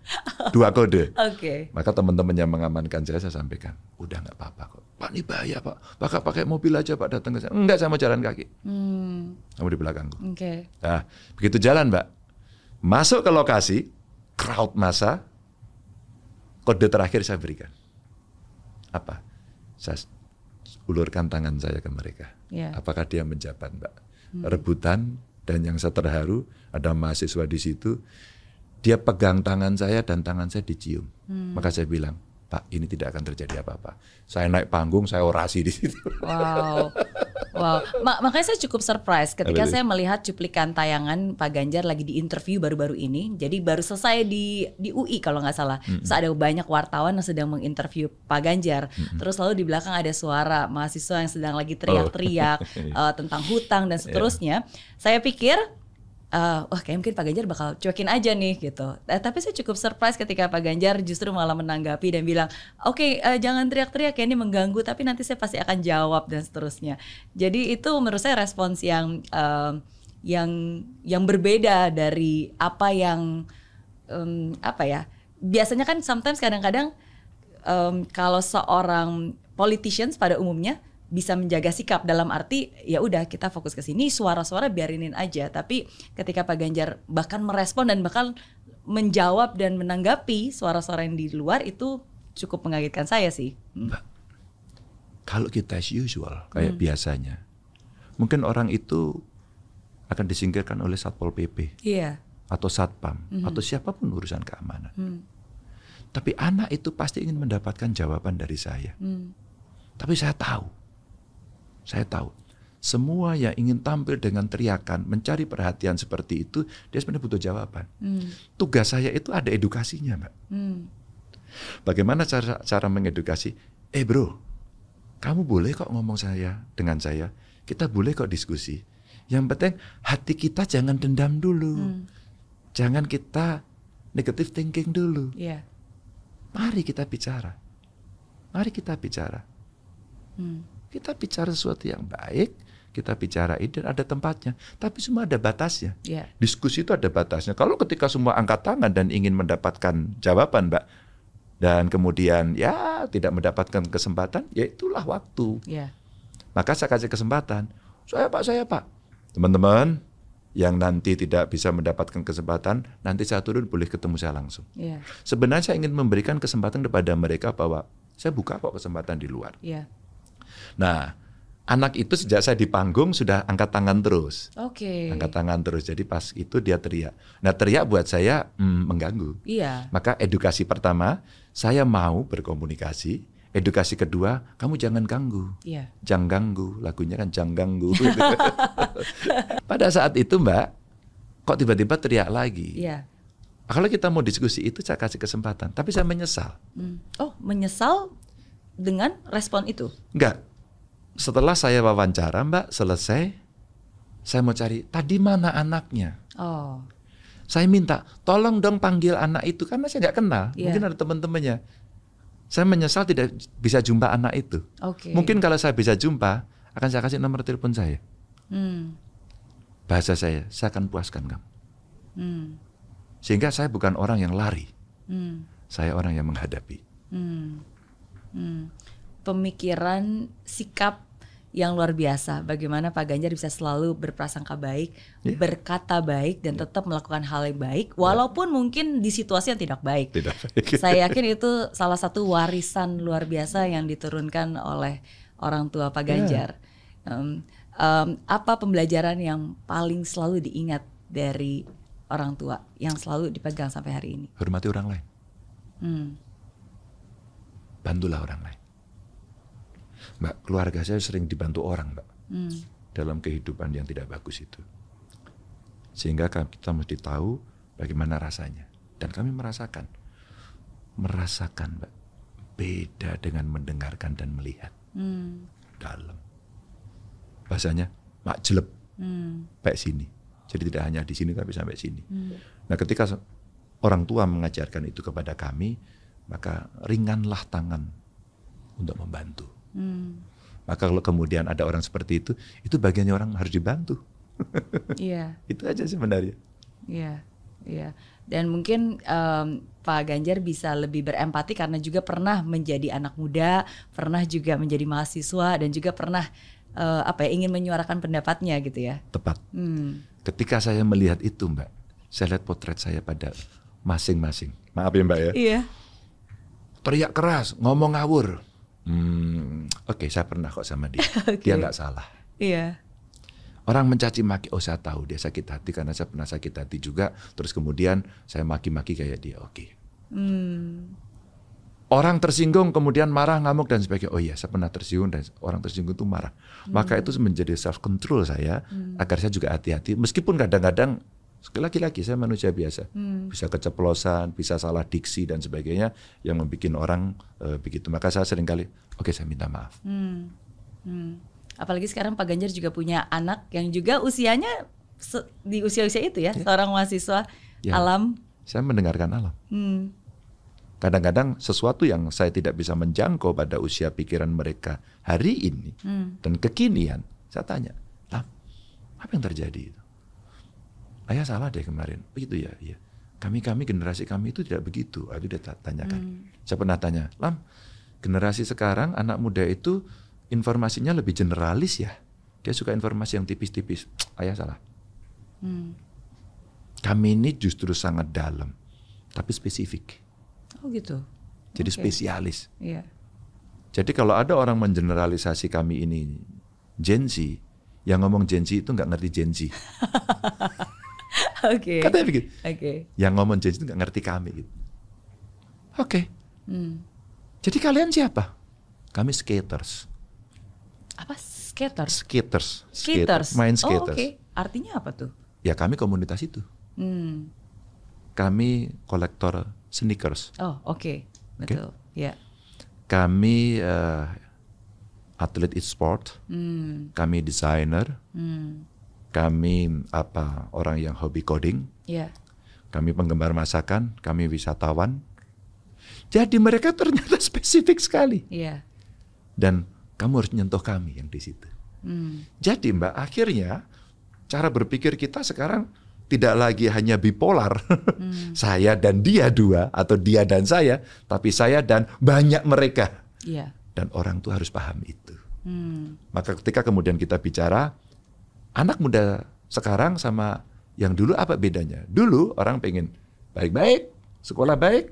Dua kode. Oke. Maka teman-teman yang mengamankan saya, saya sampaikan. Udah nggak apa-apa kok. Pak ini bahaya pak. Pak pakai mobil aja pak datang ke saya. Enggak, saya mau jalan kaki. Hmm. Kamu di belakangku. Oke. Nah, begitu jalan mbak. Masuk ke lokasi, crowd masa, kode terakhir saya berikan. Apa? Saya ulurkan tangan saya ke mereka. Iya. Apakah dia menjabat, Mbak? Rebutan dan yang saya terharu ada mahasiswa di situ. Dia pegang tangan saya dan tangan saya dicium. Maka saya bilang, Pak, ini tidak akan terjadi apa-apa. Saya naik panggung, saya orasi di situ. Wow. Wow. Ma- makanya saya cukup surprise ketika saya melihat cuplikan tayangan Pak Ganjar lagi di interview baru-baru ini. Jadi baru selesai di di UI kalau nggak salah. Terus ada banyak wartawan yang sedang menginterview Pak Ganjar. Terus lalu di belakang ada suara mahasiswa yang sedang lagi teriak-teriak eh, tentang hutang dan seterusnya. Saya pikir eh, wah kayak mungkin Pak Ganjar bakal cuekin aja nih gitu. Eh, tapi saya cukup surprise ketika Pak Ganjar justru malah menanggapi dan bilang, oke eh, jangan teriak-teriak ya ini mengganggu, tapi nanti saya pasti akan jawab dan seterusnya. Jadi itu menurut saya respons yang eh, yang yang berbeda dari apa yang em, apa ya? Biasanya kan sometimes kadang-kadang em, kalau seorang politicians pada umumnya bisa menjaga sikap dalam arti ya udah kita fokus ke sini suara-suara biarinin aja tapi ketika Pak Ganjar bahkan merespon dan bahkan menjawab dan menanggapi suara-suara yang di luar itu cukup mengagetkan saya sih. Hmm. Kalau kita as usual, kayak biasanya, mungkin orang itu akan disingkirkan oleh Satpol PP. Iya. atau satpam Mhm. atau siapa pun urusan keamanan. Hmm. Tapi anak itu pasti ingin mendapatkan jawaban dari saya. Hmm. Tapi saya tahu, saya tahu, semua yang ingin tampil dengan teriakan, mencari perhatian seperti itu, dia sebenarnya butuh jawaban. Hmm. Tugas saya itu ada edukasinya, Mbak. Hmm. Bagaimana cara cara mengedukasi? Eh bro, kamu boleh kok ngomong saya dengan saya. Kita boleh kok diskusi. Yang penting hati kita jangan dendam dulu. Hmm. Jangan kita negative thinking dulu. Iya. Mari kita bicara. Mari kita bicara. Hmm. Kita bicara sesuatu yang baik, kita bicara ide ada tempatnya, tapi semua ada batasnya. Iya. Diskusi itu ada batasnya. Kalau ketika semua angkat tangan dan ingin mendapatkan jawaban, Mbak, dan kemudian ya tidak mendapatkan kesempatan, ya itulah waktu. Iya. Maka saya kasih kesempatan. Saya Pak, saya Pak. Teman-teman yang nanti tidak bisa mendapatkan kesempatan, nanti saya turun boleh ketemu saya langsung. Iya. Sebenarnya saya ingin memberikan kesempatan kepada mereka bahwa saya buka kok kesempatan di luar. Iya. Nah, anak itu sejak saya di panggung sudah angkat tangan terus. Oke. Angkat tangan terus. Jadi pas itu dia teriak. Nah, teriak buat saya hmm, mengganggu. Iya. Maka edukasi pertama, saya mau berkomunikasi. Edukasi kedua, kamu jangan ganggu. Iya. Jangan ganggu, lagunya kan jangan ganggu. Pada saat itu Mbak, kok tiba-tiba teriak lagi. Iya. Kalau kita mau diskusi itu saya kasih kesempatan, tapi saya menyesal. Hmm. Oh, menyesal dengan respon itu. Enggak. Setelah saya wawancara Mbak, selesai, saya mau cari, tadi mana anaknya? Oh. Saya minta, tolong dong panggil anak itu, karena saya nggak kenal. Iya. Mungkin ada teman-temannya. Saya menyesal tidak bisa jumpa anak itu. Oke. Mungkin kalau saya bisa jumpa, akan saya kasih nomor telepon saya. Hmm. Bahasa saya, saya akan puaskan kamu. Hmm. Sehingga saya bukan orang yang lari, Hmm. saya orang yang menghadapi. Hmm. Hmm. Pemikiran, sikap yang luar biasa. Bagaimana Pak Ganjar bisa selalu berprasangka baik, Iya. berkata baik, dan tetap melakukan hal yang baik, walaupun mungkin di situasi yang tidak baik. Tidak baik. Saya yakin itu salah satu warisan luar biasa yang diturunkan oleh orang tua Pak Ganjar. Em, em, apa pembelajaran yang paling selalu diingat dari orang tua yang selalu dipegang sampai hari ini? Hormati orang lain, Hmm. bantulah orang lain. Mbak, keluarga saya sering dibantu orang, Mbak. Hmm. dalam kehidupan yang tidak bagus itu. Sehingga kami- kita mesti tahu bagaimana rasanya. Dan kami merasakan. Merasakan, Mbak. Beda dengan mendengarkan dan melihat. Hmm. Dalam. Bahasanya, mak jelep, Hmm. sampai sini. Jadi tidak hanya di sini tapi sampai sini. Hmm. Nah ketika orang tua mengajarkan itu kepada kami, maka ringanlah tangan untuk membantu. Hmm. Maka kalau kemudian ada orang seperti itu, itu bagiannya orang harus dibantu. Iya. itu aja sebenarnya. Iya, iya. Dan mungkin em, Pak Ganjar bisa lebih berempati karena juga pernah menjadi anak muda, pernah juga menjadi mahasiswa dan juga pernah eh, apa ya ingin menyuarakan pendapatnya gitu ya. Tepat. Hmm. Ketika saya melihat itu, Mbak, saya lihat potret saya pada masing-masing. Maaf ya, Mbak ya. Iya. Teriak keras, ngomong ngawur. Hmm, oke, saya pernah kok sama dia. Oke. Dia nggak salah. Iya. Orang mencaci maki, oh saya tahu dia sakit hati karena saya pernah sakit hati juga. Terus kemudian saya maki-maki kayak dia. Oke. Hmm. Orang tersinggung kemudian marah, ngamuk dan sebagainya. Oh iya, saya pernah tersinggung dan orang tersinggung itu marah. Maka itu menjadi self control saya agar saya juga hati-hati. Meskipun kadang-kadang laki-laki saya manusia biasa, bisa keceplosan, bisa salah diksi dan sebagainya yang membuat orang eh, begitu. Maka saya sering kali, oke saya minta maaf. Hmm. Hmm. Apalagi sekarang Pak Ganjar juga punya anak yang juga usianya di usia-usia itu ya, seorang mahasiswa Ya. alam. Saya mendengarkan alam. Hmm. Kadang-kadang sesuatu yang saya tidak bisa menjangkau pada usia pikiran mereka hari ini Hmm. dan kekinian, saya tanya, apa yang terjadi itu? Ayah salah deh kemarin. Begitu ya, iya. Kami-kami generasi kami itu tidak begitu. Itu dia ta- tanyakan. Saya pernah tanya, Lam, generasi sekarang anak muda itu informasinya lebih generalis ya. Dia suka informasi yang tipis-tipis. Ayah salah. Hmm. Kami ini justru sangat dalam, tapi spesifik. Oh gitu. Jadi Oke. spesialis. Iya. Jadi kalau ada orang mengeneralisasi kami ini Gen Z, yang ngomong Gen Z itu nggak ngerti Gen Z. Oke. Katanya begitu. Oke. Yang ngomong janji itu nggak ngerti kami gitu. Oke. Hmm. Jadi kalian siapa? Kami skaters. Apa skaters? Skaters. Skaters. Main Oh, skaters. oke. Artinya apa tuh? Ya kami komunitas itu. Hmm. Kami kolektor sneakers. Oh, oke. Betul. Ya. Kami eh, atlet e-sport. Hmm. Kami desainer. Hmm. Kami apa orang yang hobi coding. Ya. Kami penggemar masakan. Kami wisatawan. Jadi mereka ternyata spesifik sekali. Iya. Dan kamu harus nyentuh kami yang di situ. Hmm. Jadi Mbak, akhirnya cara berpikir kita sekarang tidak lagi hanya bipolar. saya dan dia dua atau dia dan saya, tapi saya dan banyak mereka. Iya. Dan orang tuh harus paham itu. Hmm. Maka ketika kemudian kita bicara anak muda sekarang sama yang dulu apa bedanya? Dulu orang pengen baik-baik, sekolah baik,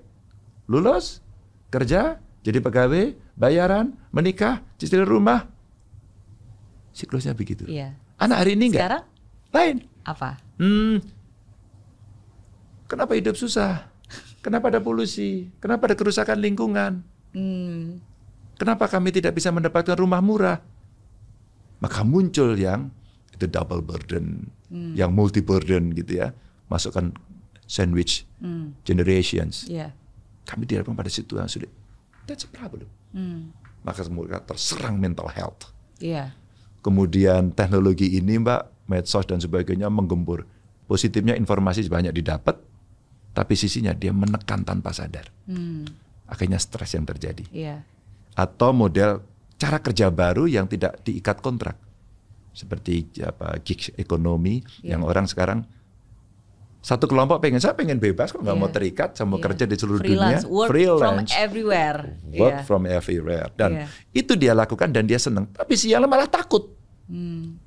lulus, kerja, jadi pegawai, bayaran, menikah, cicil rumah. Siklusnya begitu. Iya. Anak hari ini enggak? Sekarang Lain. apa? Hmm. Kenapa hidup susah? Kenapa ada polusi? Kenapa ada kerusakan lingkungan? Hmm. Kenapa kami tidak bisa mendapatkan rumah murah? Maka muncul yang itu double burden, yang multi burden gitu ya. Masukkan sandwich Hmm. generations. Iya. Kami dihadapkan pada situasi yang sulit. That's a problem. Hmm. Maka mereka terserang mental health. Iya. Kemudian teknologi ini Mbak, medsos dan sebagainya menggembur. Positifnya informasi banyak didapat, tapi sisinya dia menekan tanpa sadar. Hmm. Akhirnya stres yang terjadi. Iya. Atau model cara kerja baru yang tidak diikat kontrak. Seperti apa gig ekonomi Iya. yang orang sekarang satu kelompok pengen saya pengen bebas kok nggak Iya. mau terikat saya mau Iya. kerja di seluruh Freelance, dunia work from everywhere. work Iya. from everywhere dan Iya. itu dia lakukan dan dia senang tapi siangnya malah takut Hmm.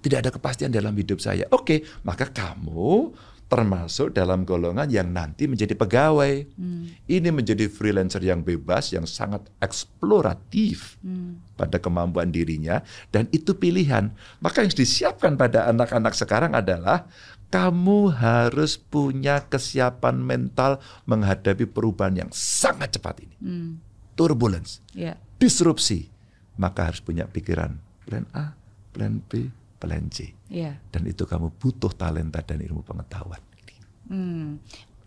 tidak ada kepastian dalam hidup saya. Oke, maka kamu termasuk dalam golongan yang nanti menjadi pegawai. Hmm. Ini menjadi freelancer yang bebas, yang sangat eksploratif Hmm. Pada kemampuan dirinya, dan itu pilihan. Maka yang disiapkan pada anak-anak sekarang adalah kamu harus punya kesiapan mental menghadapi perubahan yang sangat cepat ini. Hmm. Turbulence Iya. disrupsi, maka harus punya pikiran plan A, plan B, plan C. Iya. Dan itu kamu butuh talenta dan ilmu pengetahuan. Hmm.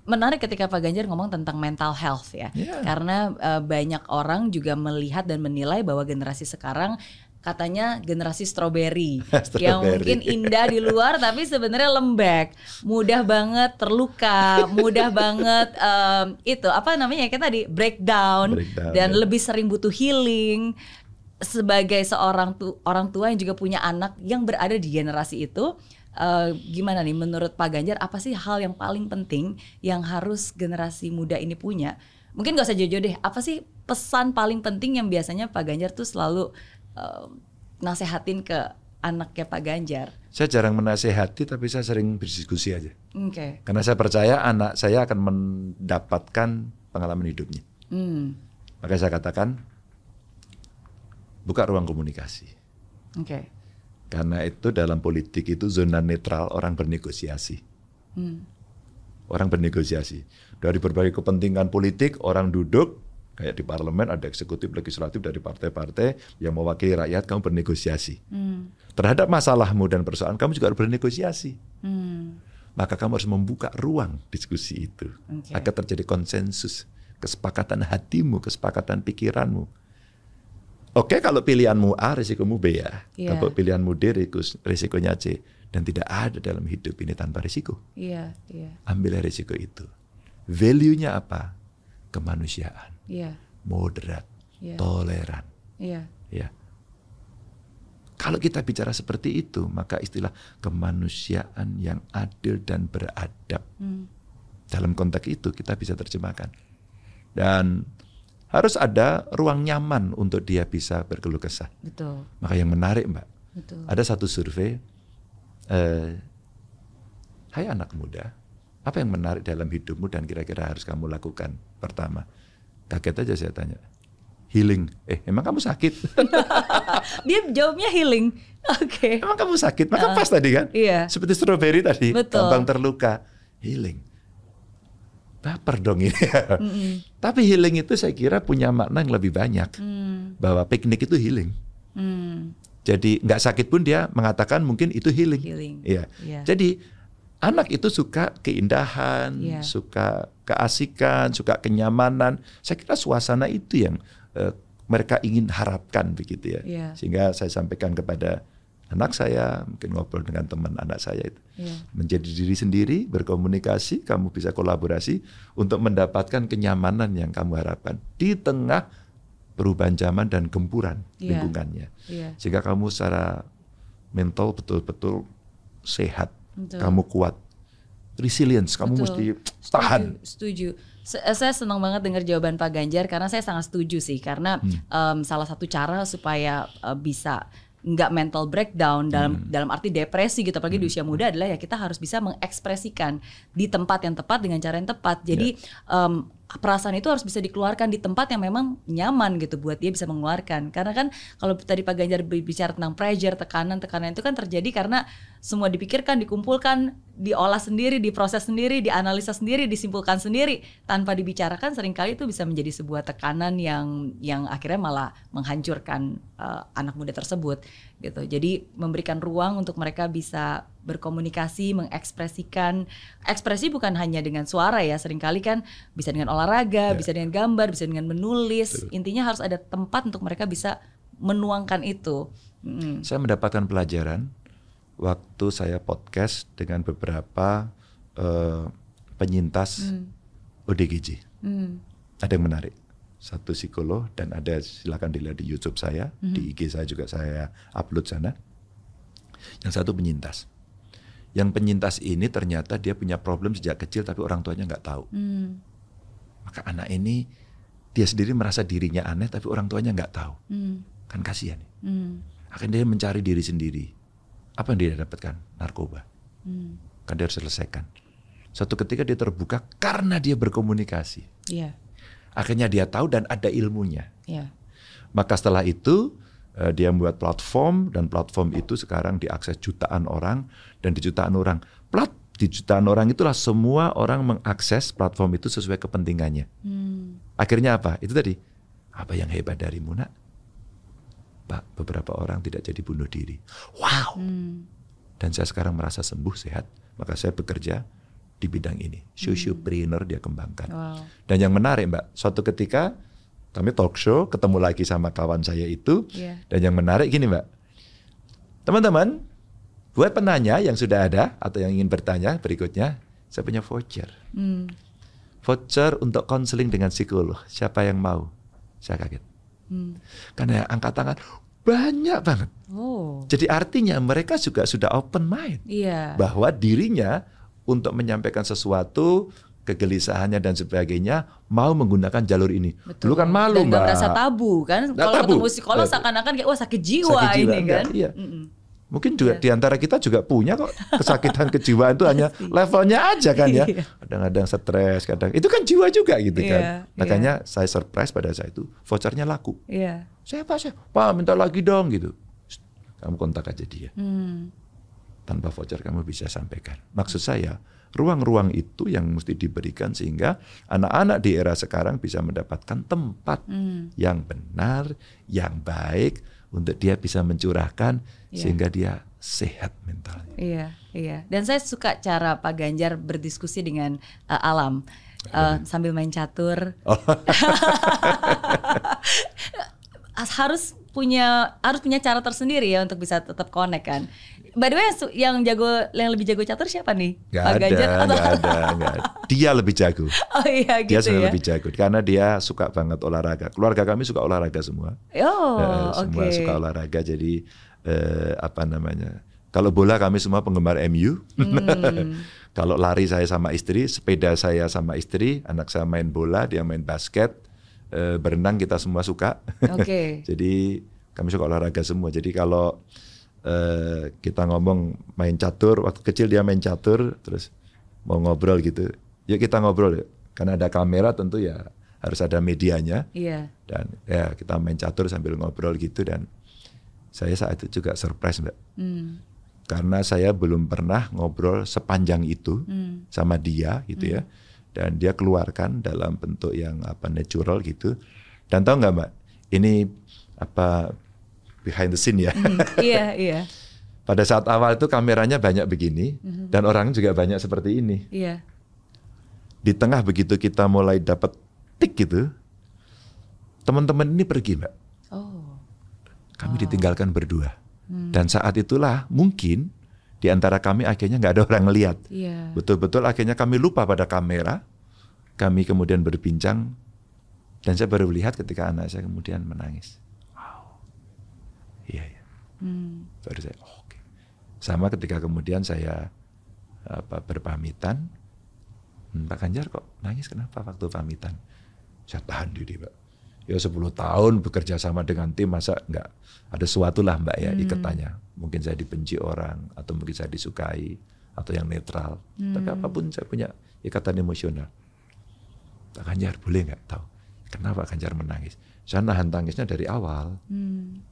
Menarik ketika Pak Ganjar ngomong tentang mental health ya, Iya. karena eh, banyak orang juga melihat dan menilai bahwa generasi sekarang katanya generasi strawberry, yang mungkin indah di luar tapi sebenarnya lembek, mudah banget terluka, mudah banget em, itu apa namanya ya kayak tadi breakdown, Breakdown, dan ya. lebih sering butuh healing. Sebagai seorang tu, orang tua yang juga punya anak yang berada di generasi itu, eh, gimana nih menurut Pak Ganjar apa sih hal yang paling penting yang harus generasi muda ini punya? Mungkin gak usah jauh-jauh deh. Apa sih pesan paling penting yang biasanya Pak Ganjar tuh selalu eh, nasehatin ke anaknya Pak Ganjar? Saya jarang menasehati tapi saya sering berdiskusi aja. Oke. Karena saya percaya anak saya akan mendapatkan pengalaman hidupnya. Hmm. Maka saya katakan buka ruang komunikasi. Oke. Karena itu dalam politik itu zona netral orang bernegosiasi. Hmm. Orang bernegosiasi. Dari berbagai kepentingan politik orang duduk kayak di parlemen ada eksekutif legislatif dari partai-partai yang mewakili rakyat kamu bernegosiasi. Hmm. Terhadap masalahmu dan persoalan kamu juga harus bernegosiasi. Hmm. Maka kamu harus membuka ruang diskusi itu Oke. agar terjadi konsensus, kesepakatan hatimu, kesepakatan pikiranmu. Oke, kalau pilihanmu A, risikomu B ya. Iya. Kalau pilihanmu D, risiko- risikonya C. Dan tidak ada dalam hidup ini tanpa risiko. Iya, iya, Ambillah risiko itu. Value-nya apa? Kemanusiaan, iya, moderat, Iya. toleran. iya. Ya. Kalau kita bicara seperti itu, maka istilah kemanusiaan yang adil dan beradab Hmm. dalam konteks itu kita bisa terjemahkan. Dan harus ada ruang nyaman untuk dia bisa berkeluh kesah. Betul, Maka yang menarik, Mbak, betul. ada satu survei, eh, Hai anak muda, apa yang menarik dalam hidupmu dan kira-kira harus kamu lakukan? Pertama, kaget aja saya tanya, healing. Eh, emang kamu sakit? Dia jawabnya healing. Oke. Emang kamu sakit? Maka pas tadi kan? Iya. Seperti strawberry tadi, Betul. gampang terluka, healing. Baper dong ini. Tapi healing itu saya kira punya makna yang lebih banyak. Hmm. Bahwa piknik itu healing. Hmm. Jadi nggak sakit pun dia mengatakan mungkin itu healing. Healing. Iya. Iya. Jadi anak itu suka keindahan, Iya. suka keasikan, suka kenyamanan. Saya kira suasana itu yang eh, mereka ingin harapkan begitu ya. Iya. Sehingga saya sampaikan kepada anak saya, mungkin ngobrol dengan teman anak saya itu. Iya. Menjadi diri sendiri, berkomunikasi, kamu bisa kolaborasi untuk mendapatkan kenyamanan yang kamu harapkan di tengah perubahan zaman dan gempuran Iya. lingkungannya. Iya. Sehingga kamu secara mental betul-betul sehat, Betul. kamu kuat, resilience, kamu Betul. mesti tahan. Setuju. Se- eh, Saya senang banget dengar jawaban Pak Ganjar karena saya sangat setuju sih karena Hmm. em, salah satu cara supaya eh, bisa nggak mental breakdown dalam Hmm. dalam arti depresi gitu apalagi di usia muda adalah ya kita harus bisa mengekspresikan di tempat yang tepat dengan cara yang tepat. Jadi Ya. em, perasaan itu harus bisa dikeluarkan di tempat yang memang nyaman gitu buat dia bisa mengeluarkan. Karena kan kalau tadi Pak Ganjar bicara tentang pressure, tekanan, tekanan itu kan terjadi karena semua dipikirkan, dikumpulkan, diolah sendiri, diproses sendiri, dianalisa sendiri, disimpulkan sendiri tanpa dibicarakan sering kali itu bisa menjadi sebuah tekanan yang yang akhirnya malah menghancurkan eh, anak muda tersebut gitu. Jadi memberikan ruang untuk mereka bisa berkomunikasi, mengekspresikan. Ekspresi bukan hanya dengan suara ya, sering kali kan bisa dengan olahraga, bisa dengan gambar, bisa dengan menulis. Intinya harus ada tempat untuk mereka bisa menuangkan itu. Mm. Saya mendapatkan pelajaran waktu saya podcast dengan beberapa eh, penyintas ODGJ. Mm. Ada yang menarik. Satu psikolog dan ada silakan dilihat di YouTube saya, di IG saya juga saya upload sana. Yang satu penyintas. Yang penyintas ini ternyata dia punya problem sejak kecil tapi orang tuanya nggak tahu. Mm. Maka anak ini dia sendiri merasa dirinya aneh tapi orang tuanya nggak tahu. Mm. Kan kasihan. Mm. Akhirnya dia mencari diri sendiri. Apa yang dia dapatkan? Narkoba. Mm. Kan dia harus selesaikan. Suatu ketika dia terbuka karena dia berkomunikasi. Iya, Akhirnya dia tahu dan ada ilmunya. iya. Maka setelah itu dia membuat platform dan platform itu sekarang diakses jutaan orang dan di jutaan orang plat di jutaan orang itulah semua orang mengakses platform itu sesuai kepentingannya. Mm. Akhirnya apa? Itu tadi. Apa yang hebat dari Muna? Pak, beberapa orang tidak jadi bunuh diri. Wow. Mm. Dan saya sekarang merasa sembuh, sehat. Maka saya bekerja di bidang ini. Sociopreneur dia kembangkan. Wow. Dan yang menarik Mbak, suatu ketika kami talk show, ketemu lagi sama kawan saya itu. Iya. Dan yang menarik gini Mbak. Teman-teman, buat penanya yang sudah ada atau yang ingin bertanya berikutnya, saya punya voucher. Mm. Voucher untuk konseling dengan psikolog. Siapa yang mau? Saya kaget. Mm. Karena yang angkat tangan banyak banget. Oh, Jadi artinya mereka juga sudah open mind iya. bahwa dirinya untuk menyampaikan sesuatu kegelisahannya dan sebagainya mau menggunakan jalur ini. Dulu kan malu Dan mbak. nggak merasa tabu kan? Nggak Kalau tabu. ketemu psikolog Betul. seakan-akan kayak wah sakit jiwa, Sakit jiwa, ini enggak, kan? iya. Mm-mm. Mungkin juga di antara kita juga punya kok kesakitan kejiwaan itu hanya levelnya aja kan ya. Iya. Kadang-kadang stres, kadang itu kan jiwa juga gitu kan. Iya, Makanya saya surprise pada saat itu vouchernya laku. Iya. Saya apa saya? Pak minta lagi dong gitu. Kamu kontak aja dia. Hmm. tanpa voucher kamu bisa sampaikan. Maksud saya, ruang-ruang itu yang mesti diberikan sehingga anak-anak di era sekarang bisa mendapatkan tempat Hmm. yang benar, yang baik untuk dia bisa mencurahkan Iya. sehingga dia sehat mentalnya. Iya, iya. Dan saya suka cara Pak Ganjar berdiskusi dengan uh, alam Uh, sambil main catur. Oh. Harus punya harus punya cara tersendiri ya untuk bisa tetap connect kan. By the way, yang jago yang lebih jago catur siapa nih? Gak Pak ada, Ganjar atau- gak ada, gak ada. Dia lebih jago. Oh iya Dia gitu sebenarnya ya. lebih jago karena dia suka banget olahraga. Keluarga kami suka olahraga semua. Oh, oke. semua suka olahraga jadi eh, apa namanya kalau bola kami semua penggemar MU Hmm. kalau lari saya sama istri sepeda saya sama istri anak saya main bola dia main basket eh, berenang kita semua suka Oke. jadi kami suka olahraga semua jadi kalau eh, kita ngomong main catur waktu kecil dia main catur terus mau ngobrol gitu yuk kita ngobrol yuk karena ada kamera tentu ya harus ada medianya Iya. dan ya kita main catur sambil ngobrol gitu dan Saya saat itu juga surprise mbak, Hmm. karena saya belum pernah ngobrol sepanjang itu Hmm. sama dia gitu ya, dan dia keluarkan dalam bentuk yang apa natural gitu. Dan tahu nggak mbak, ini apa behind the scene ya. Hmm. Iya, iya. Pada saat awal itu kameranya banyak begini dan orang juga banyak seperti ini. Iya. Di tengah begitu kita mulai dapat tik gitu, teman-teman ini pergi mbak. Oh. Kami ditinggalkan berdua. Dan saat itulah mungkin di antara kami akhirnya nggak ada orang lihat. Iya. Betul-betul akhirnya kami lupa pada kamera. Kami kemudian berbincang dan saya baru lihat ketika anak saya kemudian menangis. Hmm. Baru saya oh, oke. Sama ketika kemudian saya apa berpamitan, "Hmm, Pak Ganjar kok nangis kenapa waktu pamitan? Saya tahan diri, Pak. Ya 10 tahun bekerja sama dengan tim masa nggak ada sesuatu lah Mbak ya ikatannya. Mungkin saya dibenci orang atau mungkin saya disukai atau yang netral. Tapi apa pun saya punya ikatan emosional. Pak Ganjar boleh nggak tahu kenapa Ganjar menangis? Saya nahan tangisnya dari awal. Hmm.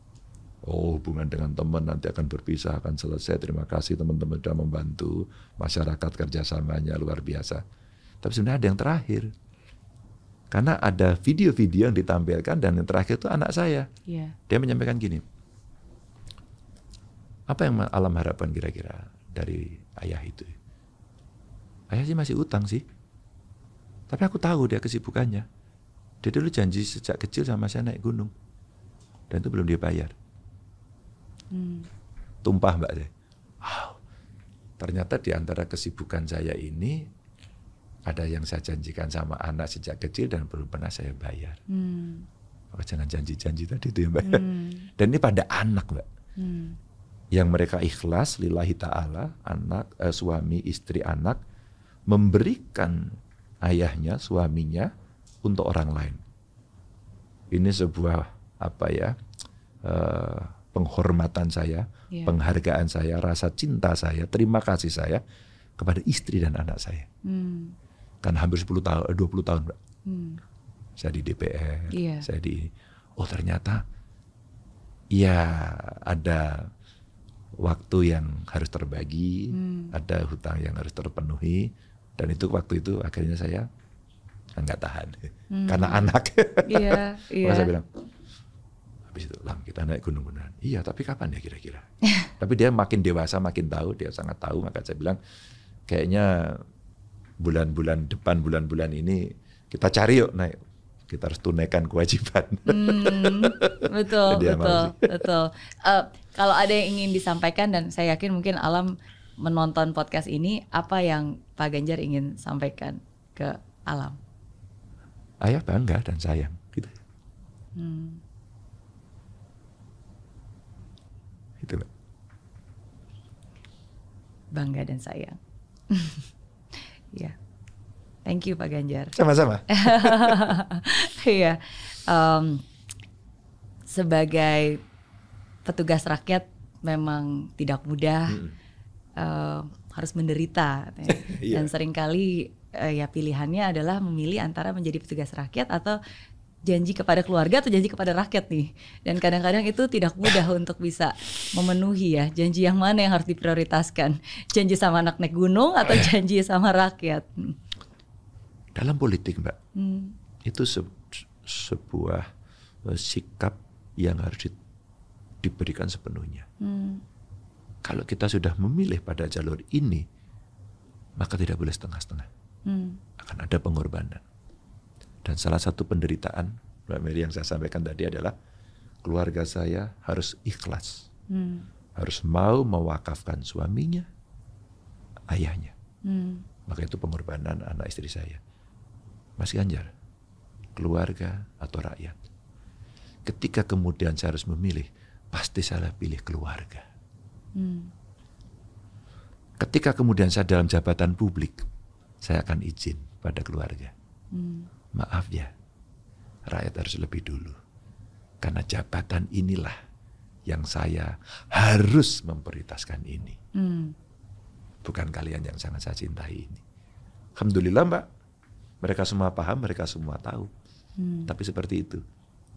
Oh hubungan dengan teman nanti akan berpisah akan selesai. Terima kasih teman-teman sudah membantu. Masyarakat kerjasamanya luar biasa. Tapi sebenarnya ada yang terakhir. Karena ada video-video yang ditampilkan dan yang terakhir itu anak saya. Iya. dia menyampaikan gini. Apa yang alam harapkan kira-kira dari ayah itu? Ayah sih masih utang sih. Tapi aku tahu dia kesibukannya. Dia dulu janji sejak kecil sama saya naik gunung. Dan itu belum dia bayar Hmm. tumpah mbak saya. Wow, ternyata di antara kesibukan saya ini ada yang saya janjikan sama anak sejak kecil dan belum pernah saya bayar. Hmm. Maka jangan janji-janji tadi itu ya mbak. Hmm. Dan ini pada anak mbak, Hmm. yang mereka ikhlas lillahi taala, anak, eh, suami, istri, anak memberikan ayahnya, suaminya untuk orang lain. Ini sebuah apa ya? eh, penghormatan saya, Iya. penghargaan saya, rasa cinta saya, terima kasih saya kepada istri dan anak saya. Hmm. Kan hampir 10 tahun, eh, 20 tahun, Mbak. Hmm. Saya di DPR, Iya. saya di Oh, ternyata ya ada waktu yang harus terbagi, Hmm. ada hutang yang harus terpenuhi dan itu waktu itu akhirnya saya nggak tahan karena anak. Iya, Maka iya. saya bilang, habis itu lam kita naik gunung beneran. Iya, tapi kapan ya kira-kira? tapi dia makin dewasa, makin tahu, dia sangat tahu. Maka saya bilang, kayaknya bulan-bulan depan, bulan-bulan ini kita cari yuk naik. Kita harus tunaikan kewajiban. Hmm, betul, betul, betul. Eh, kalau ada yang ingin disampaikan dan saya yakin mungkin Alam menonton podcast ini, apa yang Pak Ganjar ingin sampaikan ke Alam? Ayah bangga dan sayang. Gitu. Hmm. Gitu, Mbak. Bangga dan sayang. Iya. Thank you Pak Ganjar. Sama-sama. Iya. Em, sebagai petugas rakyat memang tidak mudah, em, harus menderita, Iya. dan sering kali eh, ya pilihannya adalah memilih antara menjadi petugas rakyat atau janji kepada keluarga atau janji kepada rakyat nih. Dan kadang-kadang itu tidak mudah untuk bisa memenuhi ya janji yang mana yang harus diprioritaskan, janji sama anak naik gunung atau janji sama rakyat. Hmm. Dalam politik, Mbak, Hmm. itu se- sebuah eh, sikap yang harus di- diberikan sepenuhnya. Hmm. Kalau kita sudah memilih pada jalur ini, maka tidak boleh setengah-setengah. Hmm. Akan ada pengorbanan. Dan salah satu penderitaan, Mbak Mary yang saya sampaikan tadi adalah keluarga saya harus ikhlas. Hmm. Harus mau mewakafkan suaminya, ayahnya. Hmm. Maka itu pengorbanan anak istri saya. Mas Ganjar, keluarga atau rakyat. Ketika kemudian saya harus memilih, pasti saya pilih keluarga. Hmm. Ketika kemudian saya dalam jabatan publik, saya akan izin pada keluarga. Hmm. Maaf ya, rakyat harus lebih dulu. Karena jabatan inilah yang saya harus memprioritaskan ini. Hmm. Bukan kalian yang sangat saya cintai ini. Alhamdulillah mbak, mereka semua paham, mereka semua tahu. Hmm. Tapi seperti itu.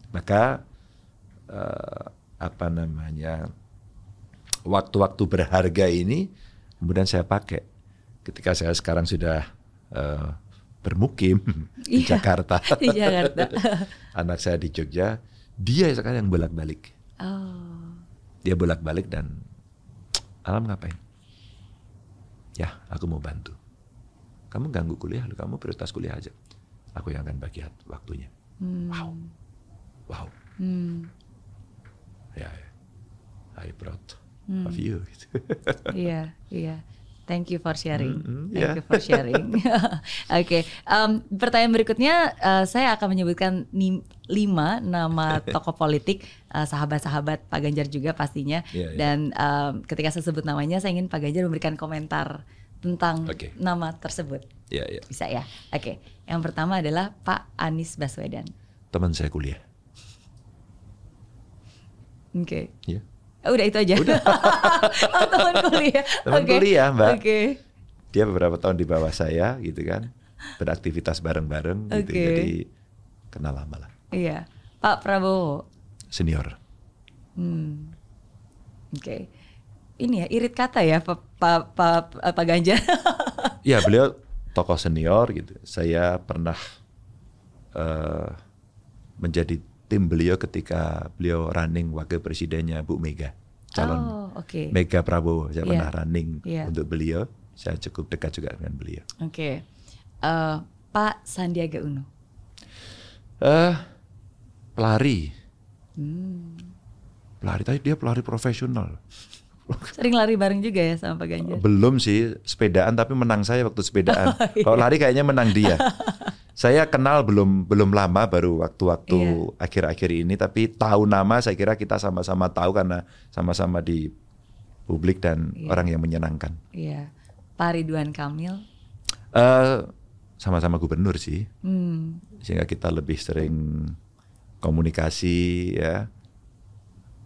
Maka eh, apa namanya waktu-waktu berharga ini kemudian saya pakai ketika saya sekarang sudah uh, bermukim di Iya, Jakarta. di Jakarta. Anak saya di Jogja, dia sekarang yang bolak-balik. Oh. Dia bolak-balik dan alam ngapain? Ya, aku mau bantu. Kamu ganggu kuliah, lu kamu prioritas kuliah aja. Aku yang akan bagi waktunya. Hmm. Wow, wow. Hmm. Ya, ya. I proud Hmm. of you. Iya, iya. Thank you for sharing. Mm, mm, Thank yeah. you for sharing. Oke, em, pertanyaan berikutnya eh, saya akan menyebutkan nim- lima nama tokoh politik, eh, sahabat-sahabat Pak Ganjar juga pastinya. Iya, iya. Dan em, ketika saya sebut namanya, saya ingin Pak Ganjar memberikan komentar tentang Oke. nama tersebut. ya, ya. Bisa ya? Oke. Yang pertama adalah Pak Anies Baswedan. Teman saya kuliah. Oke. Ya. Oh, Udah itu aja. oh, teman kuliah. Teman Oke. kuliah, Mbak. Oke. Dia beberapa tahun di bawah saya, gitu kan. Beraktivitas bareng-bareng, gitu. Oke. Jadi kenal lama lah. Iya. Pak Prabowo. Senior. Hmm. Oke. Ini ya irit kata ya Pak Pak Pak, Pak Ganjar. Ya beliau tokoh senior gitu. Saya pernah eh, menjadi tim beliau ketika beliau running wakil presidennya Bu Mega, calon Oh, oke. Mega Prabowo. Saya Iya. pernah running Iya. untuk beliau. Saya cukup dekat juga dengan beliau. Oke. Eh, Pak Sandiaga Uno. Eh, pelari, Hmm. pelari. Tapi dia pelari profesional. Sering lari bareng juga ya sama Pak Ganjar. Belum sih sepedaan, tapi menang saya waktu sepedaan. Oh, iya. Kalau lari kayaknya menang dia. saya kenal belum belum lama, baru waktu-waktu Iya. akhir-akhir ini. Tapi tahu nama, saya kira kita sama-sama tahu karena sama-sama di publik dan Iya. orang yang menyenangkan. Iya. Pak Ridwan Kamil. Eh, sama-sama gubernur sih, Hmm. sehingga kita lebih sering komunikasi ya.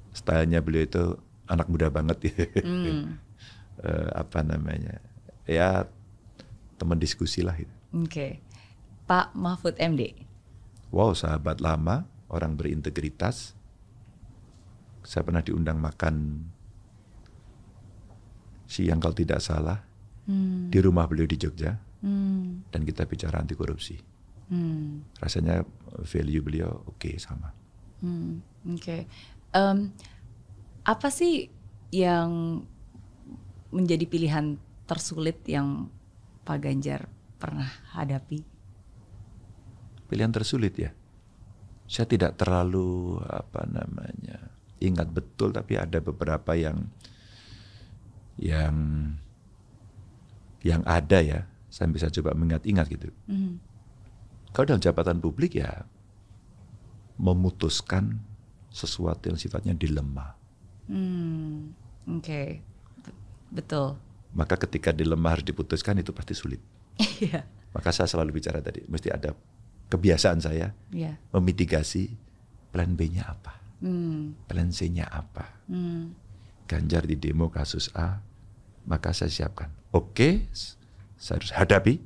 Stylenya beliau itu anak muda banget ya. Hmm. Eh, apa namanya? Ya teman diskusi lah itu. Oke. Pak Mahfud MD. Wow, sahabat lama, orang berintegritas. Saya pernah diundang makan siang kalau tidak salah Hmm. di rumah beliau di Jogja Hmm. dan kita bicara anti korupsi. Hmm. Rasanya value beliau oke sama. Hmm, Oke. Em, apa sih yang menjadi pilihan tersulit yang Pak Ganjar pernah hadapi? Pilihan tersulit ya. Saya tidak terlalu apa namanya ingat betul tapi ada beberapa yang yang yang ada ya. Saya bisa coba mengingat-ingat gitu. Hmm. Kalau dalam jabatan publik ya memutuskan sesuatu yang sifatnya dilema. Hmm, Oke. B- Betul. Maka ketika dilema harus diputuskan itu pasti sulit. Iya. Maka saya selalu bicara tadi, mesti ada kebiasaan saya Iya. memitigasi plan B-nya apa, Hmm. plan C-nya apa. Hmm. Ganjar di demo kasus A, maka saya siapkan. Oke, saya harus hadapi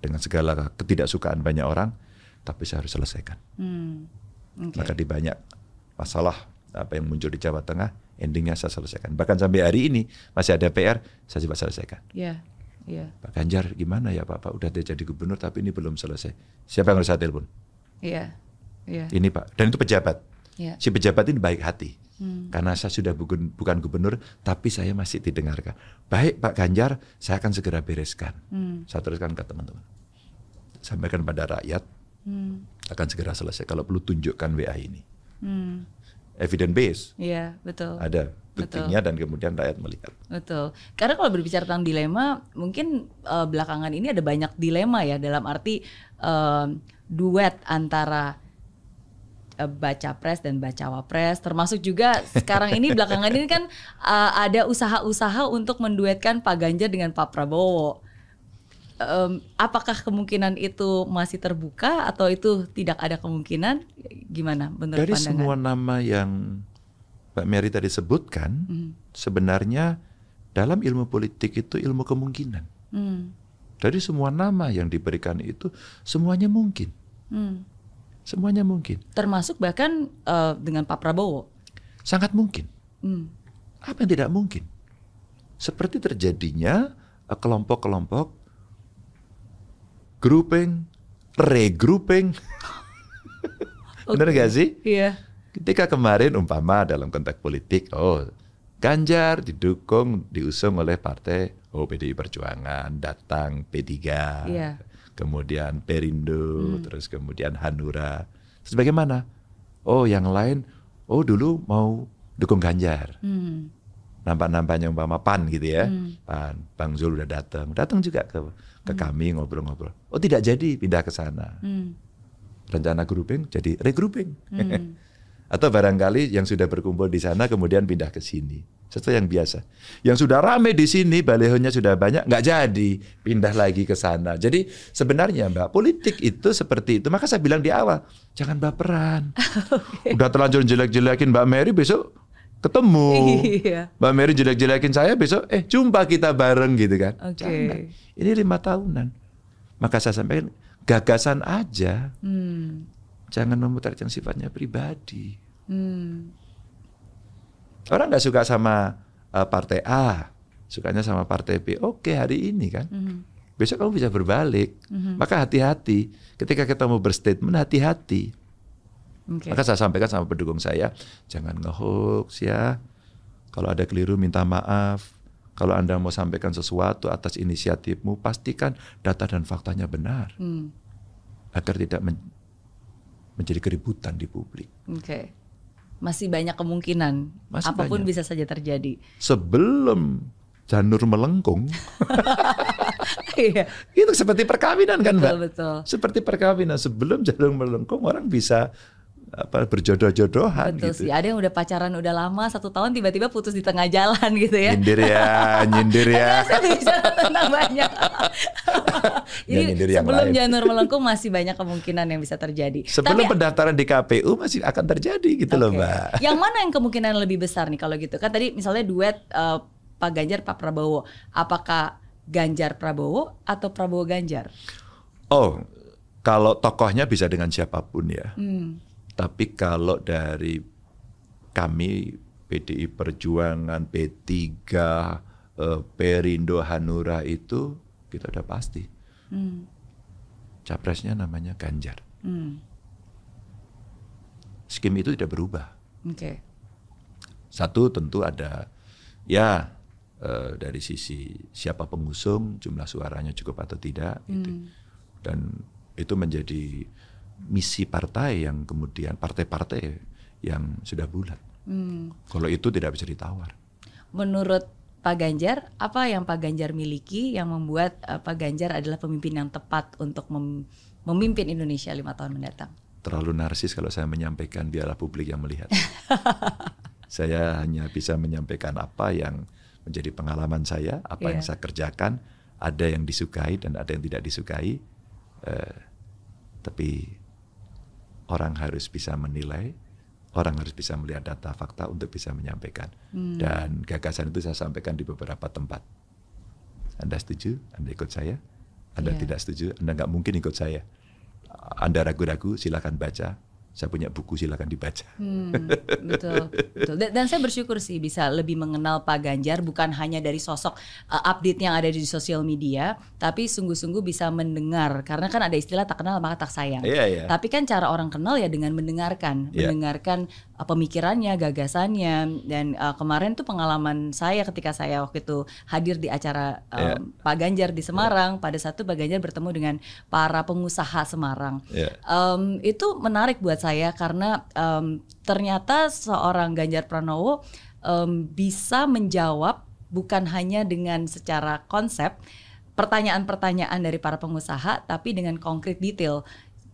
dengan segala ketidaksukaan banyak orang, tapi saya harus selesaikan. Hmm. Oke. Maka di banyak masalah apa yang muncul di Jawa Tengah, endingnya saya selesaikan. Bahkan sampai hari ini masih ada PR, saya coba selesaikan. Iya. Iya. Pak Ganjar gimana ya Pak? Pak udah dia jadi gubernur tapi ini belum selesai. Siapa yang harus saya telepon? Iya. Iya. Ini Pak. Dan itu pejabat. Iya. Si pejabat ini baik hati. Hmm. Karena saya sudah bukan, bukan gubernur, tapi saya masih didengarkan. Baik Pak Ganjar, saya akan segera bereskan. Hmm. Saya teruskan ke teman-teman. Sampaikan pada rakyat, Hmm. akan segera selesai. Kalau perlu tunjukkan WA ini. Hmm. Evidence base. Iya, betul. Ada buktinya dan kemudian rakyat melihat. Betul. Karena kalau berbicara tentang dilema, mungkin eh, belakangan ini ada banyak dilema ya dalam arti eh, duet antara eh, baca pres dan bacawa pres, termasuk juga sekarang ini belakangan ini kan eh, ada usaha-usaha untuk menduetkan Pak Ganjar dengan Pak Prabowo. Em, apakah kemungkinan itu masih terbuka atau itu tidak ada kemungkinan? Gimana menurut Dari pandangan? semua nama yang Mbak Mary tadi sebutkan, Hmm. sebenarnya dalam ilmu politik itu ilmu kemungkinan. Hmm. Dari semua nama yang diberikan itu semuanya mungkin. Hmm. Semuanya mungkin. Termasuk bahkan eh, dengan Pak Prabowo. Sangat mungkin. Hmm. Apa yang tidak mungkin? Seperti terjadinya eh, kelompok-kelompok grouping, regrouping. Benar Oke. gak sih? Iya. Ketika kemarin umpama dalam konteks politik, oh Ganjar didukung, diusung oleh partai oh PDI Perjuangan, datang P3, Iya. kemudian Perindo, terus kemudian Hanura. Terus bagaimana? Oh yang lain, oh dulu mau dukung Ganjar. Hmm. Nampak-nampaknya umpama PAN gitu ya, Hmm. PAN, Bang Zul udah datang, datang juga ke ke kami ngobrol-ngobrol. Oh tidak jadi pindah ke sana Hmm. rencana grouping jadi regrouping. Hmm. Atau barangkali yang sudah berkumpul di sana kemudian pindah ke sini. Sesuatu yang biasa. Yang sudah rame di sini, balehonya sudah banyak, nggak jadi pindah lagi ke sana. Jadi sebenarnya Mbak, politik itu seperti itu. Maka saya bilang di awal, jangan baperan. Udah terlanjur jelek-jelekin Mbak Mary besok ketemu. Iya. Mbak Mary jelek-jelekin saya besok, eh jumpa kita bareng gitu kan. Oke. Jangan. Ini lima tahunan. Maka saya sampaikan gagasan aja. Hmm. Jangan memutar yang sifatnya pribadi. Hmm. Orang nggak suka sama uh, partai A, sukanya sama partai B. Oke hari ini kan. Hmm. Besok kamu bisa berbalik. Maka hati-hati. Ketika kita mau berstatement hati-hati. Oke. Maka saya sampaikan sama pendukung saya, jangan ngehoax ya. Kalau ada keliru minta maaf. Kalau Anda mau sampaikan sesuatu atas inisiatifmu, pastikan data dan faktanya benar Hmm. agar tidak men- menjadi keributan di publik. Oke. Masih banyak kemungkinan. Masih Apa pun banyak. bisa saja terjadi. Sebelum janur melengkung, Iya. itu seperti perkawinan kan, Mbak? Betul, betul. Seperti perkawinan sebelum janur melengkung orang bisa apa berjodoh-jodohan Betul gitu. sih. Ada yang udah pacaran udah lama satu tahun tiba-tiba putus di tengah jalan gitu ya. Nyindir ya, nyindir ya. Saya bicara tentang banyak. Jadi Jangan nyindir yang sebelum lain. janur melengkung masih banyak kemungkinan yang bisa terjadi. Sebelum Tapi pendaftaran di KPU masih akan terjadi gitu loh, Oke. Mbak. Yang mana yang kemungkinan lebih besar nih kalau gitu? Kan tadi misalnya duet eh, Pak Ganjar Pak Prabowo. Apakah Ganjar Prabowo atau Prabowo Ganjar? Oh, kalau tokohnya bisa dengan siapa pun ya. Hmm. Tapi kalau dari kami PDI Perjuangan, P3, eh, Perindo, Hanura itu kita udah pasti. Hmm. Capresnya namanya Ganjar. Hmm. Skim itu tidak berubah. Oke. Satu tentu ada ya eh, dari sisi siapa pengusung, jumlah suaranya cukup atau tidak gitu. Hmm. Dan itu menjadi misi partai yang kemudian partai-partai yang sudah bulat. Hmm. Kalau itu tidak bisa ditawar. Menurut Pak Ganjar, apa yang Pak Ganjar miliki yang membuat eh, Pak Ganjar adalah pemimpin yang tepat untuk mem- memimpin Indonesia lima tahun mendatang? Terlalu narsis kalau saya menyampaikan biarlah publik yang melihat. saya hanya bisa menyampaikan apa yang menjadi pengalaman saya, apa yang Iya. saya kerjakan, ada yang disukai dan ada yang tidak disukai. Eh, tapi orang harus bisa menilai, orang harus bisa melihat data fakta untuk bisa menyampaikan. Dan gagasan itu saya sampaikan di beberapa tempat. Anda setuju? Anda ikut saya? Anda Iya. tidak setuju? Anda nggak mungkin ikut saya. Anda ragu-ragu, silakan baca. Saya punya buku, silakan dibaca. Hmm, betul, betul. Dan, dan saya bersyukur sih bisa lebih mengenal Pak Ganjar bukan hanya dari sosok uh, update yang ada di sosial media, tapi sungguh-sungguh bisa mendengar karena kan ada istilah tak kenal maka tak sayang. Iya, iya. Tapi kan cara orang kenal ya dengan mendengarkan, Iya. mendengarkan pemikirannya, gagasannya dan uh, kemarin tuh pengalaman saya ketika saya waktu itu hadir di acara um, Iya. Pak Ganjar di Semarang, pada satu Pak Ganjar bertemu dengan para pengusaha Semarang. Iya. Um, itu menarik buat saya karena um, ternyata seorang Ganjar Pranowo um, bisa menjawab bukan hanya dengan secara konsep pertanyaan-pertanyaan dari para pengusaha, tapi dengan konkret detail.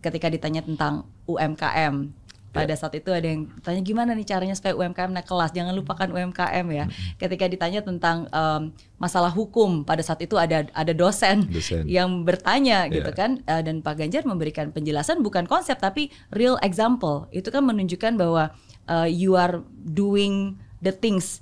Ketika ditanya tentang UMKM, pada saat itu ada yang tanya gimana nih caranya supaya UMKM naik kelas, jangan lupakan UMKM ya. Ketika ditanya tentang um, masalah hukum, pada saat itu ada ada dosen, Dosen. yang bertanya Iya. gitu kan Uh, dan Pak Ganjar memberikan penjelasan bukan konsep tapi real example itu kan menunjukkan bahwa uh, you are doing the things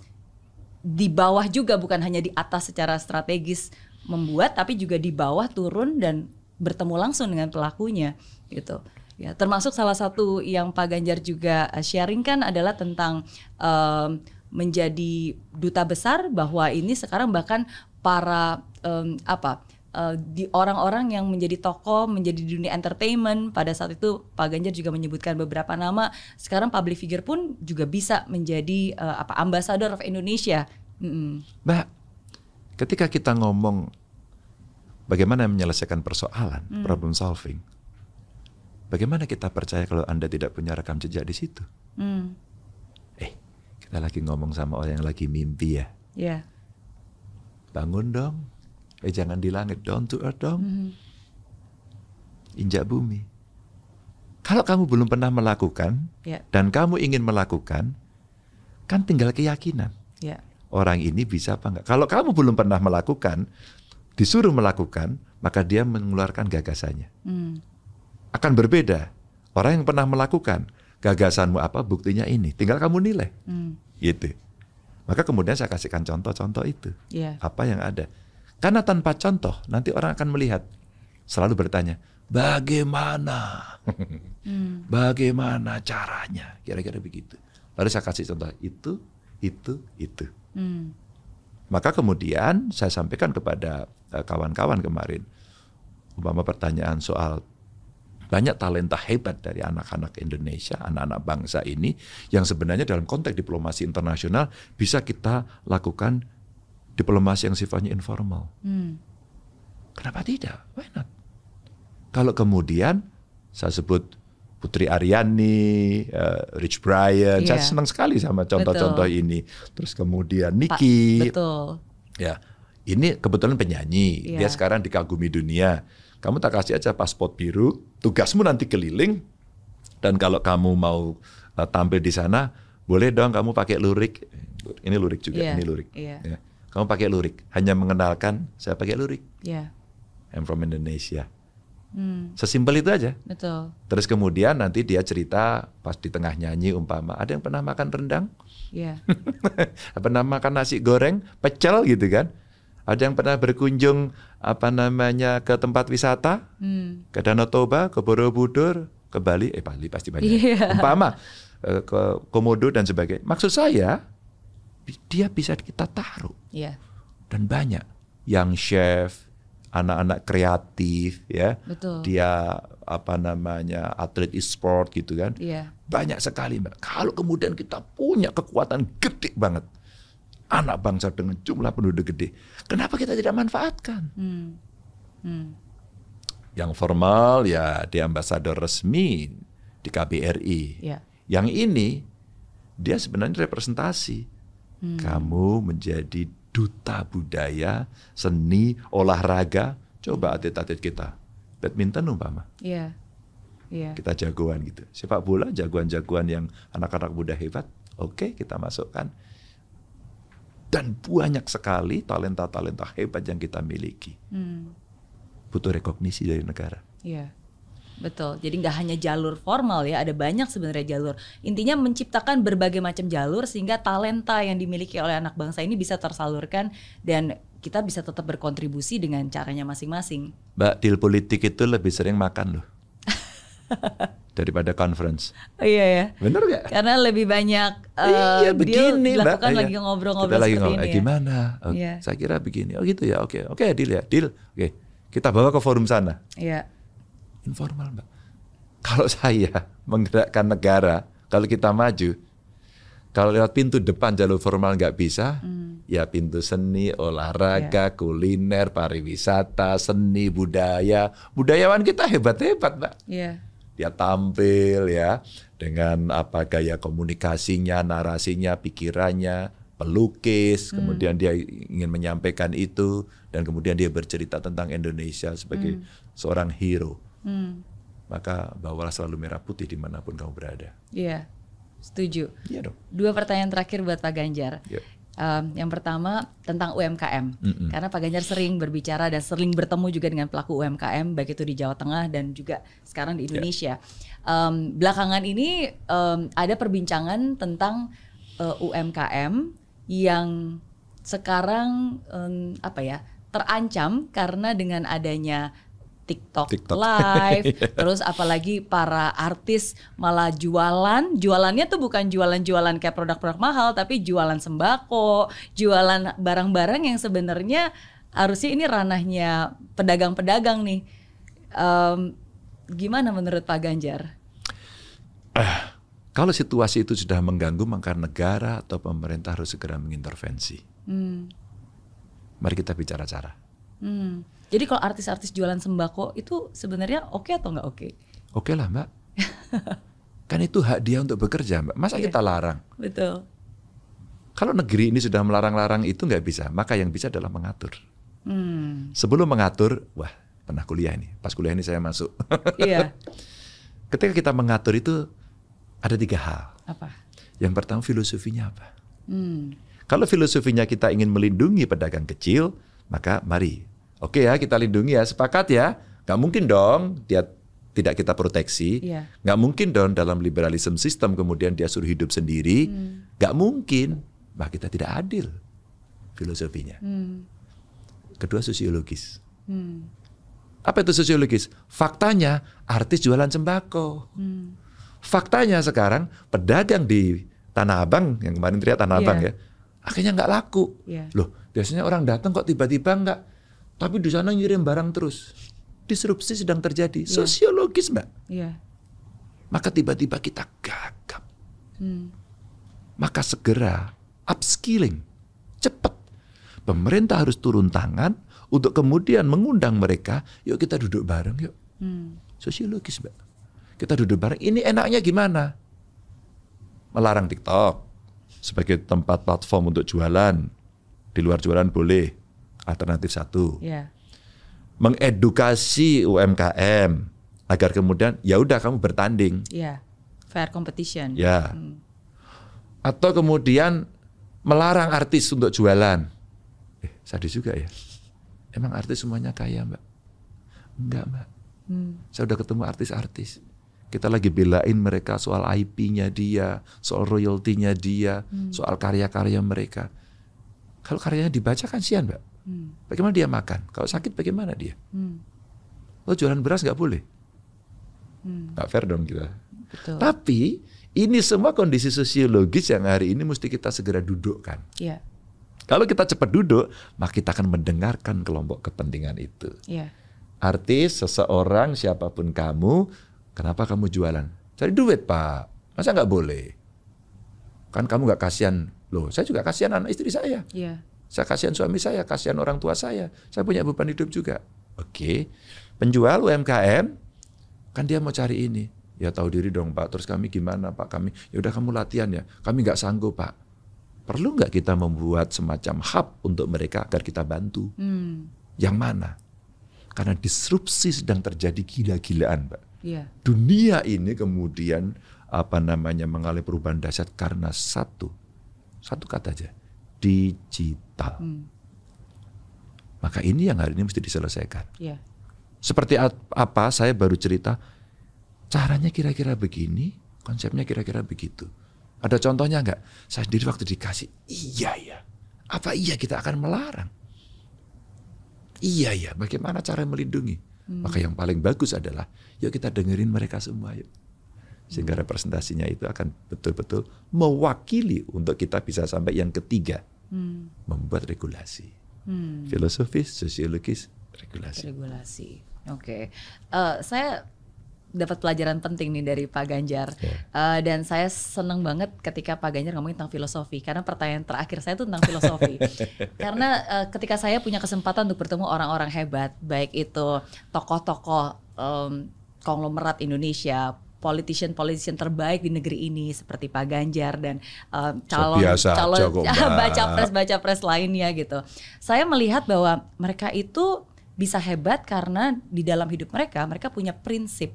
di bawah juga bukan hanya di atas secara strategis membuat tapi juga di bawah turun dan bertemu langsung dengan pelakunya gitu Ya, termasuk salah satu yang Pak Ganjar juga uh, sharing kan adalah tentang um, menjadi duta besar bahwa ini sekarang bahkan para um, apa uh, di orang-orang yang menjadi tokoh menjadi dunia entertainment pada saat itu Pak Ganjar juga menyebutkan beberapa nama sekarang public figure pun juga bisa menjadi uh, apa ambassador of Indonesia. Mbak, ketika kita ngomong bagaimana menyelesaikan persoalan, Hmm. problem solving, bagaimana kita percaya kalau Anda tidak punya rekam jejak di situ? Mm. Eh, kita lagi ngomong sama orang yang lagi mimpi ya. Ya. Bangun dong. Eh jangan di langit, down to earth dong. Mhm. Injak bumi. Kalau kamu belum pernah melakukan Ya. dan kamu ingin melakukan, kan tinggal keyakinan. Ya. Orang ini bisa apa enggak? Kalau kamu belum pernah melakukan, disuruh melakukan, maka dia mengeluarkan gagasannya. Mm. Akan berbeda. Orang yang pernah melakukan, gagasanmu apa, buktinya ini. Tinggal kamu nilai. Mm. Gitu. Maka kemudian saya kasihkan contoh-contoh itu. Ya. Apa yang ada. Karena tanpa contoh, nanti orang akan melihat. Selalu bertanya, bagaimana? Mm. Bagaimana caranya? Kira-kira begitu. Lalu saya kasih contoh, itu, itu, itu. Mm. Maka kemudian saya sampaikan kepada eh, kawan-kawan kemarin, umpama pertanyaan soal banyak talenta hebat dari anak-anak Indonesia, anak-anak bangsa ini, yang sebenarnya dalam konteks diplomasi internasional bisa kita lakukan diplomasi yang sifatnya informal. Mm. Kenapa tidak? Why not? Kalau kemudian saya sebut Putri Aryani, eh, Rich Brian, saya Iya. senang sekali sama contoh-contoh ini. Terus kemudian Niki, betul. Ya, ini kebetulan penyanyi. Dia Iya. sekarang dikagumi dunia. Kamu tak kasih aja paspor biru, tugasmu nanti keliling. Dan kalau kamu mau uh, tampil di sana, boleh dong kamu pakai lurik. Ini lurik juga, Iya, ini lurik. iya. Ya. Kamu pakai lurik, hanya mengenalkan saya pakai lurik. Ya. I'm from Indonesia. Mm. Sesimpel itu aja. Betul. Terus kemudian nanti dia cerita pas di tengah nyanyi umpama ada yang pernah makan rendang, Ya. pernah makan nasi goreng, pecel gitu kan. Ada yang pernah berkunjung apa namanya ke tempat wisata, Mm. ke Danau Toba, ke Borobudur, ke Bali, eh Bali pasti banyak. Iya. Umpama eh, ke Komodo dan sebagainya. Maksud saya dia bisa kita taruh Ya. dan banyak yang chef, anak-anak kreatif ya. Betul. Dia apa namanya atlet e-sport gitu kan. Iya. Banyak sekali mbak. Kalau kemudian kita punya kekuatan gede banget, anak bangsa dengan jumlah penduduk gede, kenapa kita tidak manfaatkan? Mm. Mm. Yang formal ya di ambasador resmi di KBRI. Ya. Yang ini dia sebenarnya representasi. Hmm. Kamu menjadi duta budaya, seni, olahraga. Coba atlet-atlet kita. Badminton umpama. Iya. Iya. kita jagoan gitu. Sepak bola jagoan-jagoan yang anak-anak muda hebat, oke kita masukkan. Dan banyak sekali talenta-talenta hebat yang kita miliki. Hmm. Butuh rekognisi dari negara. Iya. Betul. Jadi nggak hanya jalur formal ya, ada banyak sebenarnya jalur. Intinya menciptakan berbagai macam jalur sehingga talenta yang dimiliki oleh anak bangsa ini bisa tersalurkan dan kita bisa tetap berkontribusi dengan caranya masing-masing. Mbak, deal politik itu lebih sering makan loh. daripada conference. Oh, iya ya. Bener gak? Karena lebih banyak eh, iya deal begini Mbak. dilakukan Iya. lagi ngobrol-ngobrol Kita lagi seperti ngomong, ini. "Eh, ya. gimana? Oh, Iya. Saya kira begini. Oh gitu ya. Oke, oke deal ya, deal. Oke. Kita bawa ke forum sana. Iya. Informal mbak. Kalau saya menggerakkan negara, kalau kita maju, kalau lewat pintu depan jalur formal nggak bisa, ya pintu seni, olahraga, kuliner, pariwisata, seni, budaya, budayawan kita hebat-hebat mbak. Iya. Dia tampil ya dengan apa gaya komunikasinya, narasinya, pikirannya, pelukis, kemudian dia ingin menyampaikan itu dan kemudian dia bercerita tentang Indonesia sebagai seorang hero Hmm. maka bawalah selalu merah putih di mana pun kamu berada. Iya. Setuju. Iya dong. Dua pertanyaan terakhir buat Pak Ganjar. Yuk. Um, yang pertama tentang UMKM, Mm-mm. karena Pak Ganjar sering berbicara dan sering bertemu juga dengan pelaku UMKM, baik itu di Jawa Tengah dan juga sekarang di Indonesia. Um, belakangan ini um, ada perbincangan tentang uh, UMKM yang sekarang um, apa ya terancam karena dengan adanya TikTok, TikTok. live, terus apalagi para artis malah jualan, jualannya tuh bukan jualan-jualan kayak produk-produk mahal, tapi jualan sembako, jualan barang-barang yang sebenarnya harusnya ini ranahnya pedagang-pedagang nih. Em, gimana menurut Pak Ganjar? Kalau situasi itu sudah mengganggu, maka negara atau pemerintah harus segera mengintervensi. Hmm, Mari kita bicara cara. hmm. Jadi kalau artis-artis jualan sembako itu sebenarnya oke atau nggak oke? Oke lah mbak. kan itu hak dia untuk bekerja mbak. Masa Iya. kita larang? Betul. Kalau negeri ini sudah melarang-larang itu nggak bisa. Maka yang bisa adalah mengatur. Hmm. Sebelum mengatur, wah pernah kuliah ini. Pas kuliah ini saya masuk. Iya. Ketika kita mengatur itu ada tiga hal. Apa? Yang pertama filosofinya apa? Hmm. Kalau filosofinya kita ingin melindungi pedagang kecil, maka mari. Oke ya, kita lindungi ya, sepakat ya. Gak mungkin dong dia tidak kita proteksi. Iya. Gak mungkin dong dalam liberalism sistem kemudian dia suruh hidup sendiri. Gak mungkin. Bah kita tidak adil filosofinya. Hmm. Kedua sosiologis. Hmm. Apa itu sosiologis? Faktanya artis jualan sembako. Hmm. Faktanya sekarang pedagang di Tanah Abang yang kemarin teriak Tanah Iya. Abang ya, akhirnya nggak laku. Iya. Loh, biasanya orang datang kok tiba-tiba nggak, tapi di sana ngirim barang terus. Disrupsi sedang terjadi, sosiologis mbak. Iya. Maka tiba-tiba kita gagap. Hmm. Maka segera upskilling, cepat. Pemerintah harus turun tangan untuk kemudian mengundang mereka, yuk kita duduk bareng yuk. Hmm. Sosiologis mbak. Kita duduk bareng, ini enaknya gimana? Melarang TikTok sebagai tempat platform untuk jualan. Di luar jualan boleh, alternatif satu. Iya. Mengedukasi UMKM agar kemudian ya udah kamu bertanding. Iya. Fair competition. Ya. Hmm. Atau kemudian melarang artis untuk jualan. Eh, sadis juga ya. Emang artis semuanya kaya, Mbak? Enggak, Mbak. Hmm. Saya udah ketemu artis-artis. Kita lagi belain mereka soal IP-nya dia, soal royaltinya dia, soal karya-karya mereka. Kalau karyanya dibaca kan sian, Mbak. Hmm. Bagaimana dia makan? Kalau sakit bagaimana dia? Hmm. Oh jualan beras nggak boleh? Hmm. Nggak fair dong kita. Betul. Tapi ini semua kondisi sosiologis yang hari ini mesti kita segera dudukkan. Iya. Kalau kita cepat duduk, maka kita akan mendengarkan kelompok kepentingan itu. Iya. Artis, seseorang, siapa pun kamu, kenapa kamu jualan? Cari duit pak, masa nggak boleh? Kan kamu nggak kasihan, loh saya juga kasihan anak istri saya. Iya. Saya kasihan suami saya, kasihan orang tua saya. Saya punya beban hidup juga. Oke, penjual UMKM kan dia mau cari ini. Ya tahu diri dong Pak. Terus kami gimana Pak? Kami ya udah kamu latihan ya. Kami nggak sanggup Pak. Perlu nggak kita membuat semacam hub untuk mereka agar kita bantu? Hmm. Yang mana? Karena disrupsi sedang terjadi gila-gilaan Pak. Iya. Dunia ini kemudian apa namanya mengalami perubahan dahsyat karena satu satu kata aja digital. Hmm. Maka ini yang hari ini mesti diselesaikan. Iya. Seperti ap- apa saya baru cerita caranya kira-kira begini, konsepnya kira-kira begitu. Ada contohnya nggak? Saya sendiri waktu dikasih, iya ya. Apa iya kita akan melarang? Iya ya, bagaimana cara melindungi? Maka yang paling bagus adalah, yuk kita dengerin mereka semua yuk. Sehingga representasinya itu akan betul-betul mewakili untuk kita bisa sampai yang ketiga, Hmm. membuat regulasi. Hmm. Filosofis, sosiologis, regulasi. Regulasi. Oke. Eh, saya dapat pelajaran penting nih dari Pak Ganjar. Ya. Eh, dan saya senang banget ketika Pak Ganjar ngomongin tentang filosofi karena pertanyaan terakhir saya itu tentang filosofi. karena eh, ketika saya punya kesempatan untuk bertemu orang-orang hebat, baik itu tokoh-tokoh em, konglomerat Indonesia, politician-politician terbaik di negeri ini seperti Pak Ganjar dan em, calon biasa calon baca pres baca pres lainnya gitu. Saya melihat bahwa mereka itu bisa hebat karena di dalam hidup mereka mereka punya prinsip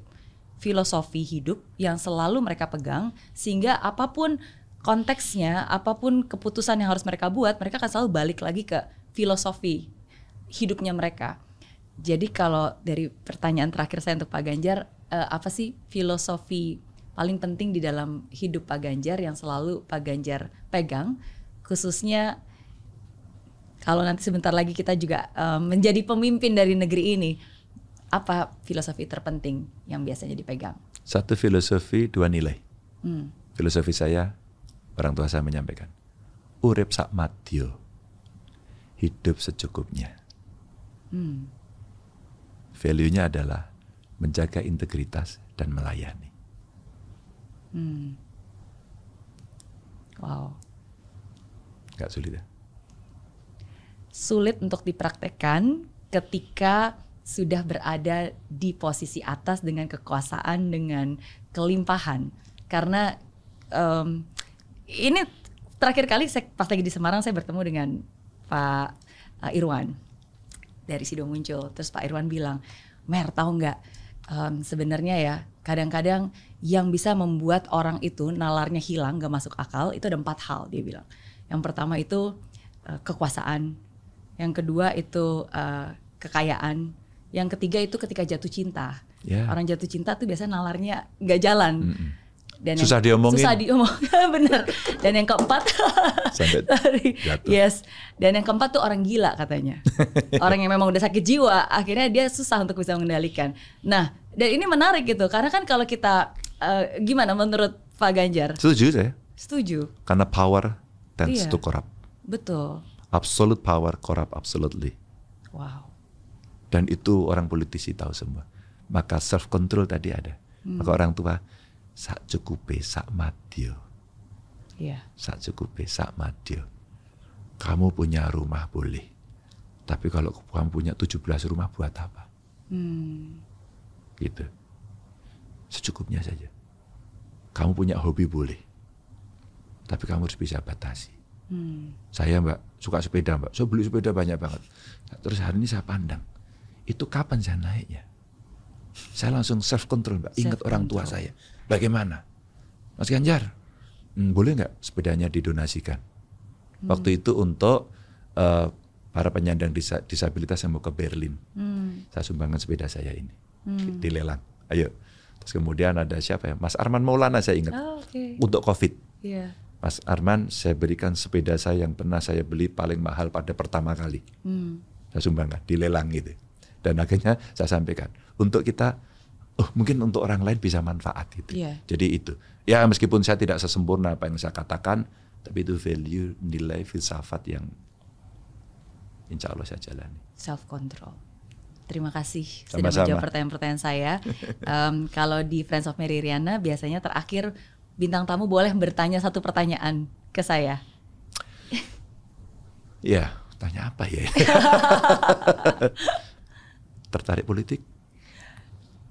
filosofi hidup yang selalu mereka pegang sehingga apa pun konteksnya, apa pun keputusan yang harus mereka buat, mereka akan selalu balik lagi ke filosofi hidupnya mereka. Jadi kalau dari pertanyaan terakhir saya untuk Pak Ganjar, eh, apa sih filosofi paling penting di dalam hidup Pak Ganjar yang selalu Pak Ganjar pegang, khususnya kalau nanti sebentar lagi kita juga eh, menjadi pemimpin dari negeri ini, apa filosofi terpenting yang biasanya dipegang? Satu filosofi, dua nilai. Hmm. Filosofi saya, orang tua saya menyampaikan, urip sak madyo, hidup secukupnya. Hmm. Value-nya adalah menjaga integritas dan melayani. Hmm. Wow. Gak sulit ya? Sulit untuk dipraktekkan ketika sudah berada di posisi atas dengan kekuasaan, dengan kelimpahan. Karena um, ini terakhir kali saya pas lagi di Semarang saya bertemu dengan Pak uh, Irwan dari Sido muncul. Terus Pak Irwan bilang, Mer tahu nggak um, sebenarnya ya kadang-kadang yang bisa membuat orang itu nalarnya hilang, gak masuk akal itu ada empat hal dia bilang. Yang pertama itu uh, kekuasaan, yang kedua itu uh, kekayaan, yang ketiga itu ketika jatuh cinta. Yeah. Orang jatuh cinta tuh biasanya nalarnya nggak jalan. Mm -mm. Dan susah yang, diomongin. Susah diomongin, bener. Dan yang keempat, Sampai jatuh. yes. Dan yang keempat tuh orang gila katanya. orang yang memang udah sakit jiwa, akhirnya dia susah untuk bisa mengendalikan. Nah, dan ini menarik gitu, karena kan kalau kita uh, gimana menurut Pak Ganjar? Setuju saya. Setuju. Karena power tends Iya. to corrupt. Betul. Absolute power corrupt absolutely. Wow. Dan itu orang politisi tahu semua. Maka self control tadi ada. Hmm. Maka orang tua sak cukupe sak madyo. Iya. Sak cukupe sak madyo. Kamu punya rumah boleh. Tapi kalau kamu punya 17 rumah buat apa? Hmm. Gitu. Secukupnya saja. Kamu punya hobi boleh. Tapi kamu harus bisa batasi. Hmm. Saya mbak suka sepeda mbak, saya beli sepeda banyak banget. Terus hari ini saya pandang, itu kapan saya naiknya? Saya langsung self control mbak, ingat orang tua saya. Bagaimana? Mas Ganjar, hmm, boleh nggak sepedanya didonasikan? Hmm. Waktu itu untuk uh, para penyandang disa disabilitas yang mau ke Berlin, Hmm. saya sumbangkan sepeda saya ini Hmm. dilelang. Ayo. Terus kemudian ada siapa ya? Mas Arman Maulana saya ingat Oh, Oke. untuk COVID. Iya. Mas Arman, saya berikan sepeda saya yang pernah saya beli paling mahal pada pertama kali. Hmm. Saya sumbangkan, dilelang gitu. Dan akhirnya saya sampaikan, untuk kita, oh mungkin untuk orang lain bisa manfaat gitu. Iya. Jadi itu. Ya meskipun saya tidak sesempurna apa yang saya katakan, tapi itu value, nilai, filsafat yang insya Allah saya jalani. Self control. Terima kasih sudah Sama-sama. menjawab pertanyaan-pertanyaan saya. Em, kalau di Friends of Mary Riana biasanya terakhir bintang tamu boleh bertanya satu pertanyaan ke saya. Iya, tanya apa ya? Tertarik politik?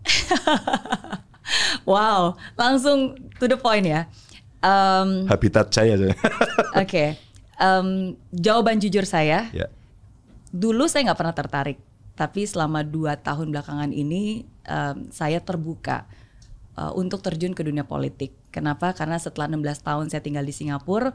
Wow, langsung to the point ya. Em, Habitat saya. Oke, Em, jawaban jujur saya. ya. Dulu saya nggak pernah tertarik, tapi selama dua tahun belakangan ini em, saya terbuka eh, untuk terjun ke dunia politik. Kenapa? Karena setelah 16 tahun saya tinggal di Singapura,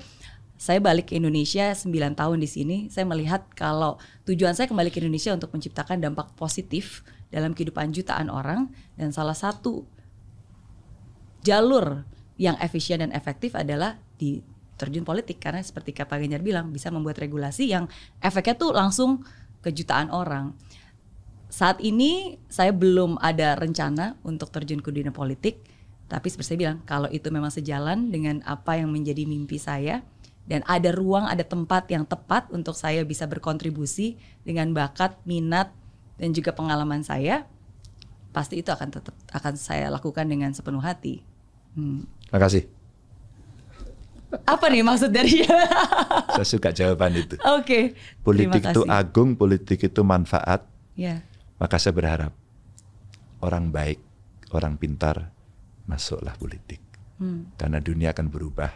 saya balik ke Indonesia 9 tahun di sini. Saya melihat kalau tujuan saya kembali ke Indonesia untuk menciptakan dampak positif dalam kehidupan jutaan orang dan salah satu jalur yang efisien dan efektif adalah di terjun politik karena seperti Pak Ganjar bilang bisa membuat regulasi yang efeknya tuh langsung ke jutaan orang. Saat ini saya belum ada rencana untuk terjun ke dunia politik, tapi seperti saya bilang kalau itu memang sejalan dengan apa yang menjadi mimpi saya dan ada ruang, ada tempat yang tepat untuk saya bisa berkontribusi dengan bakat, minat dan juga pengalaman saya, pasti itu akan tetap akan saya lakukan dengan sepenuh hati. Hmm. Makasih. Apa nih maksud dari Saya suka jawaban itu. Oke. Politik terima itu agung, politik itu manfaat. Ya. Maka saya berharap orang baik, orang pintar masuklah politik. Hmm. Karena dunia akan berubah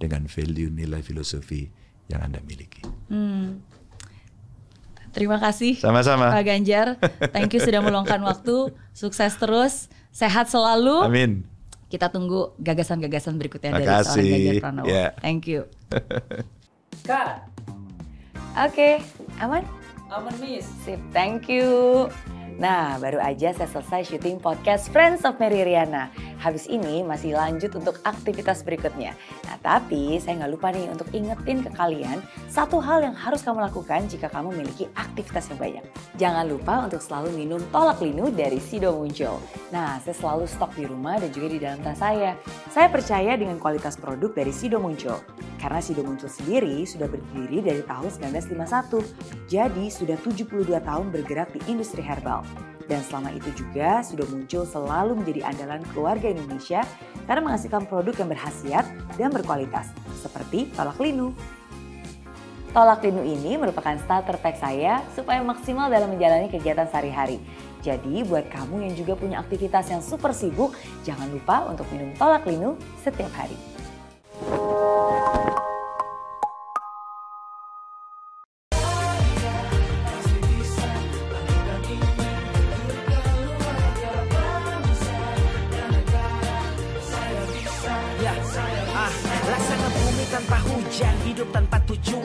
dengan value, nilai, filosofi yang Anda miliki. Hmm. Terima kasih Sama-sama. Pak Ganjar. Thank you sudah meluangkan waktu. Sukses terus, sehat selalu. Amin. Kita tunggu gagasan-gagasan berikutnya dari Makasih. seorang Ganjar Pranowo. Ya. Thank you. Kak, Oke, aman? aman miss. Sip, thank you. Nah, baru aja saya selesai syuting podcast Friends of Mary Riana. Habis ini masih lanjut untuk aktivitas berikutnya. Nah, tapi saya nggak lupa nih untuk ingetin ke kalian satu hal yang harus kamu lakukan jika kamu memiliki aktivitas yang banyak. Jangan lupa untuk selalu minum tolak linu dari Sido Muncul. Nah, saya selalu stok di rumah dan juga di dalam tas saya. Saya percaya dengan kualitas produk dari Sido Muncul. Karena Sido Muncul sendiri sudah berdiri dari tahun 1951. Jadi sudah 72 tahun bergerak di industri herbal. Dan selama itu juga Sido Muncul selalu menjadi andalan keluarga Indonesia karena menghasilkan produk yang berhasiat dan berkualitas seperti tolak linu. Tolak linu ini merupakan starter pack saya supaya maksimal dalam menjalani kegiatan sehari-hari. Jadi buat kamu yang juga punya aktivitas yang super sibuk, jangan lupa untuk minum tolak linu setiap hari.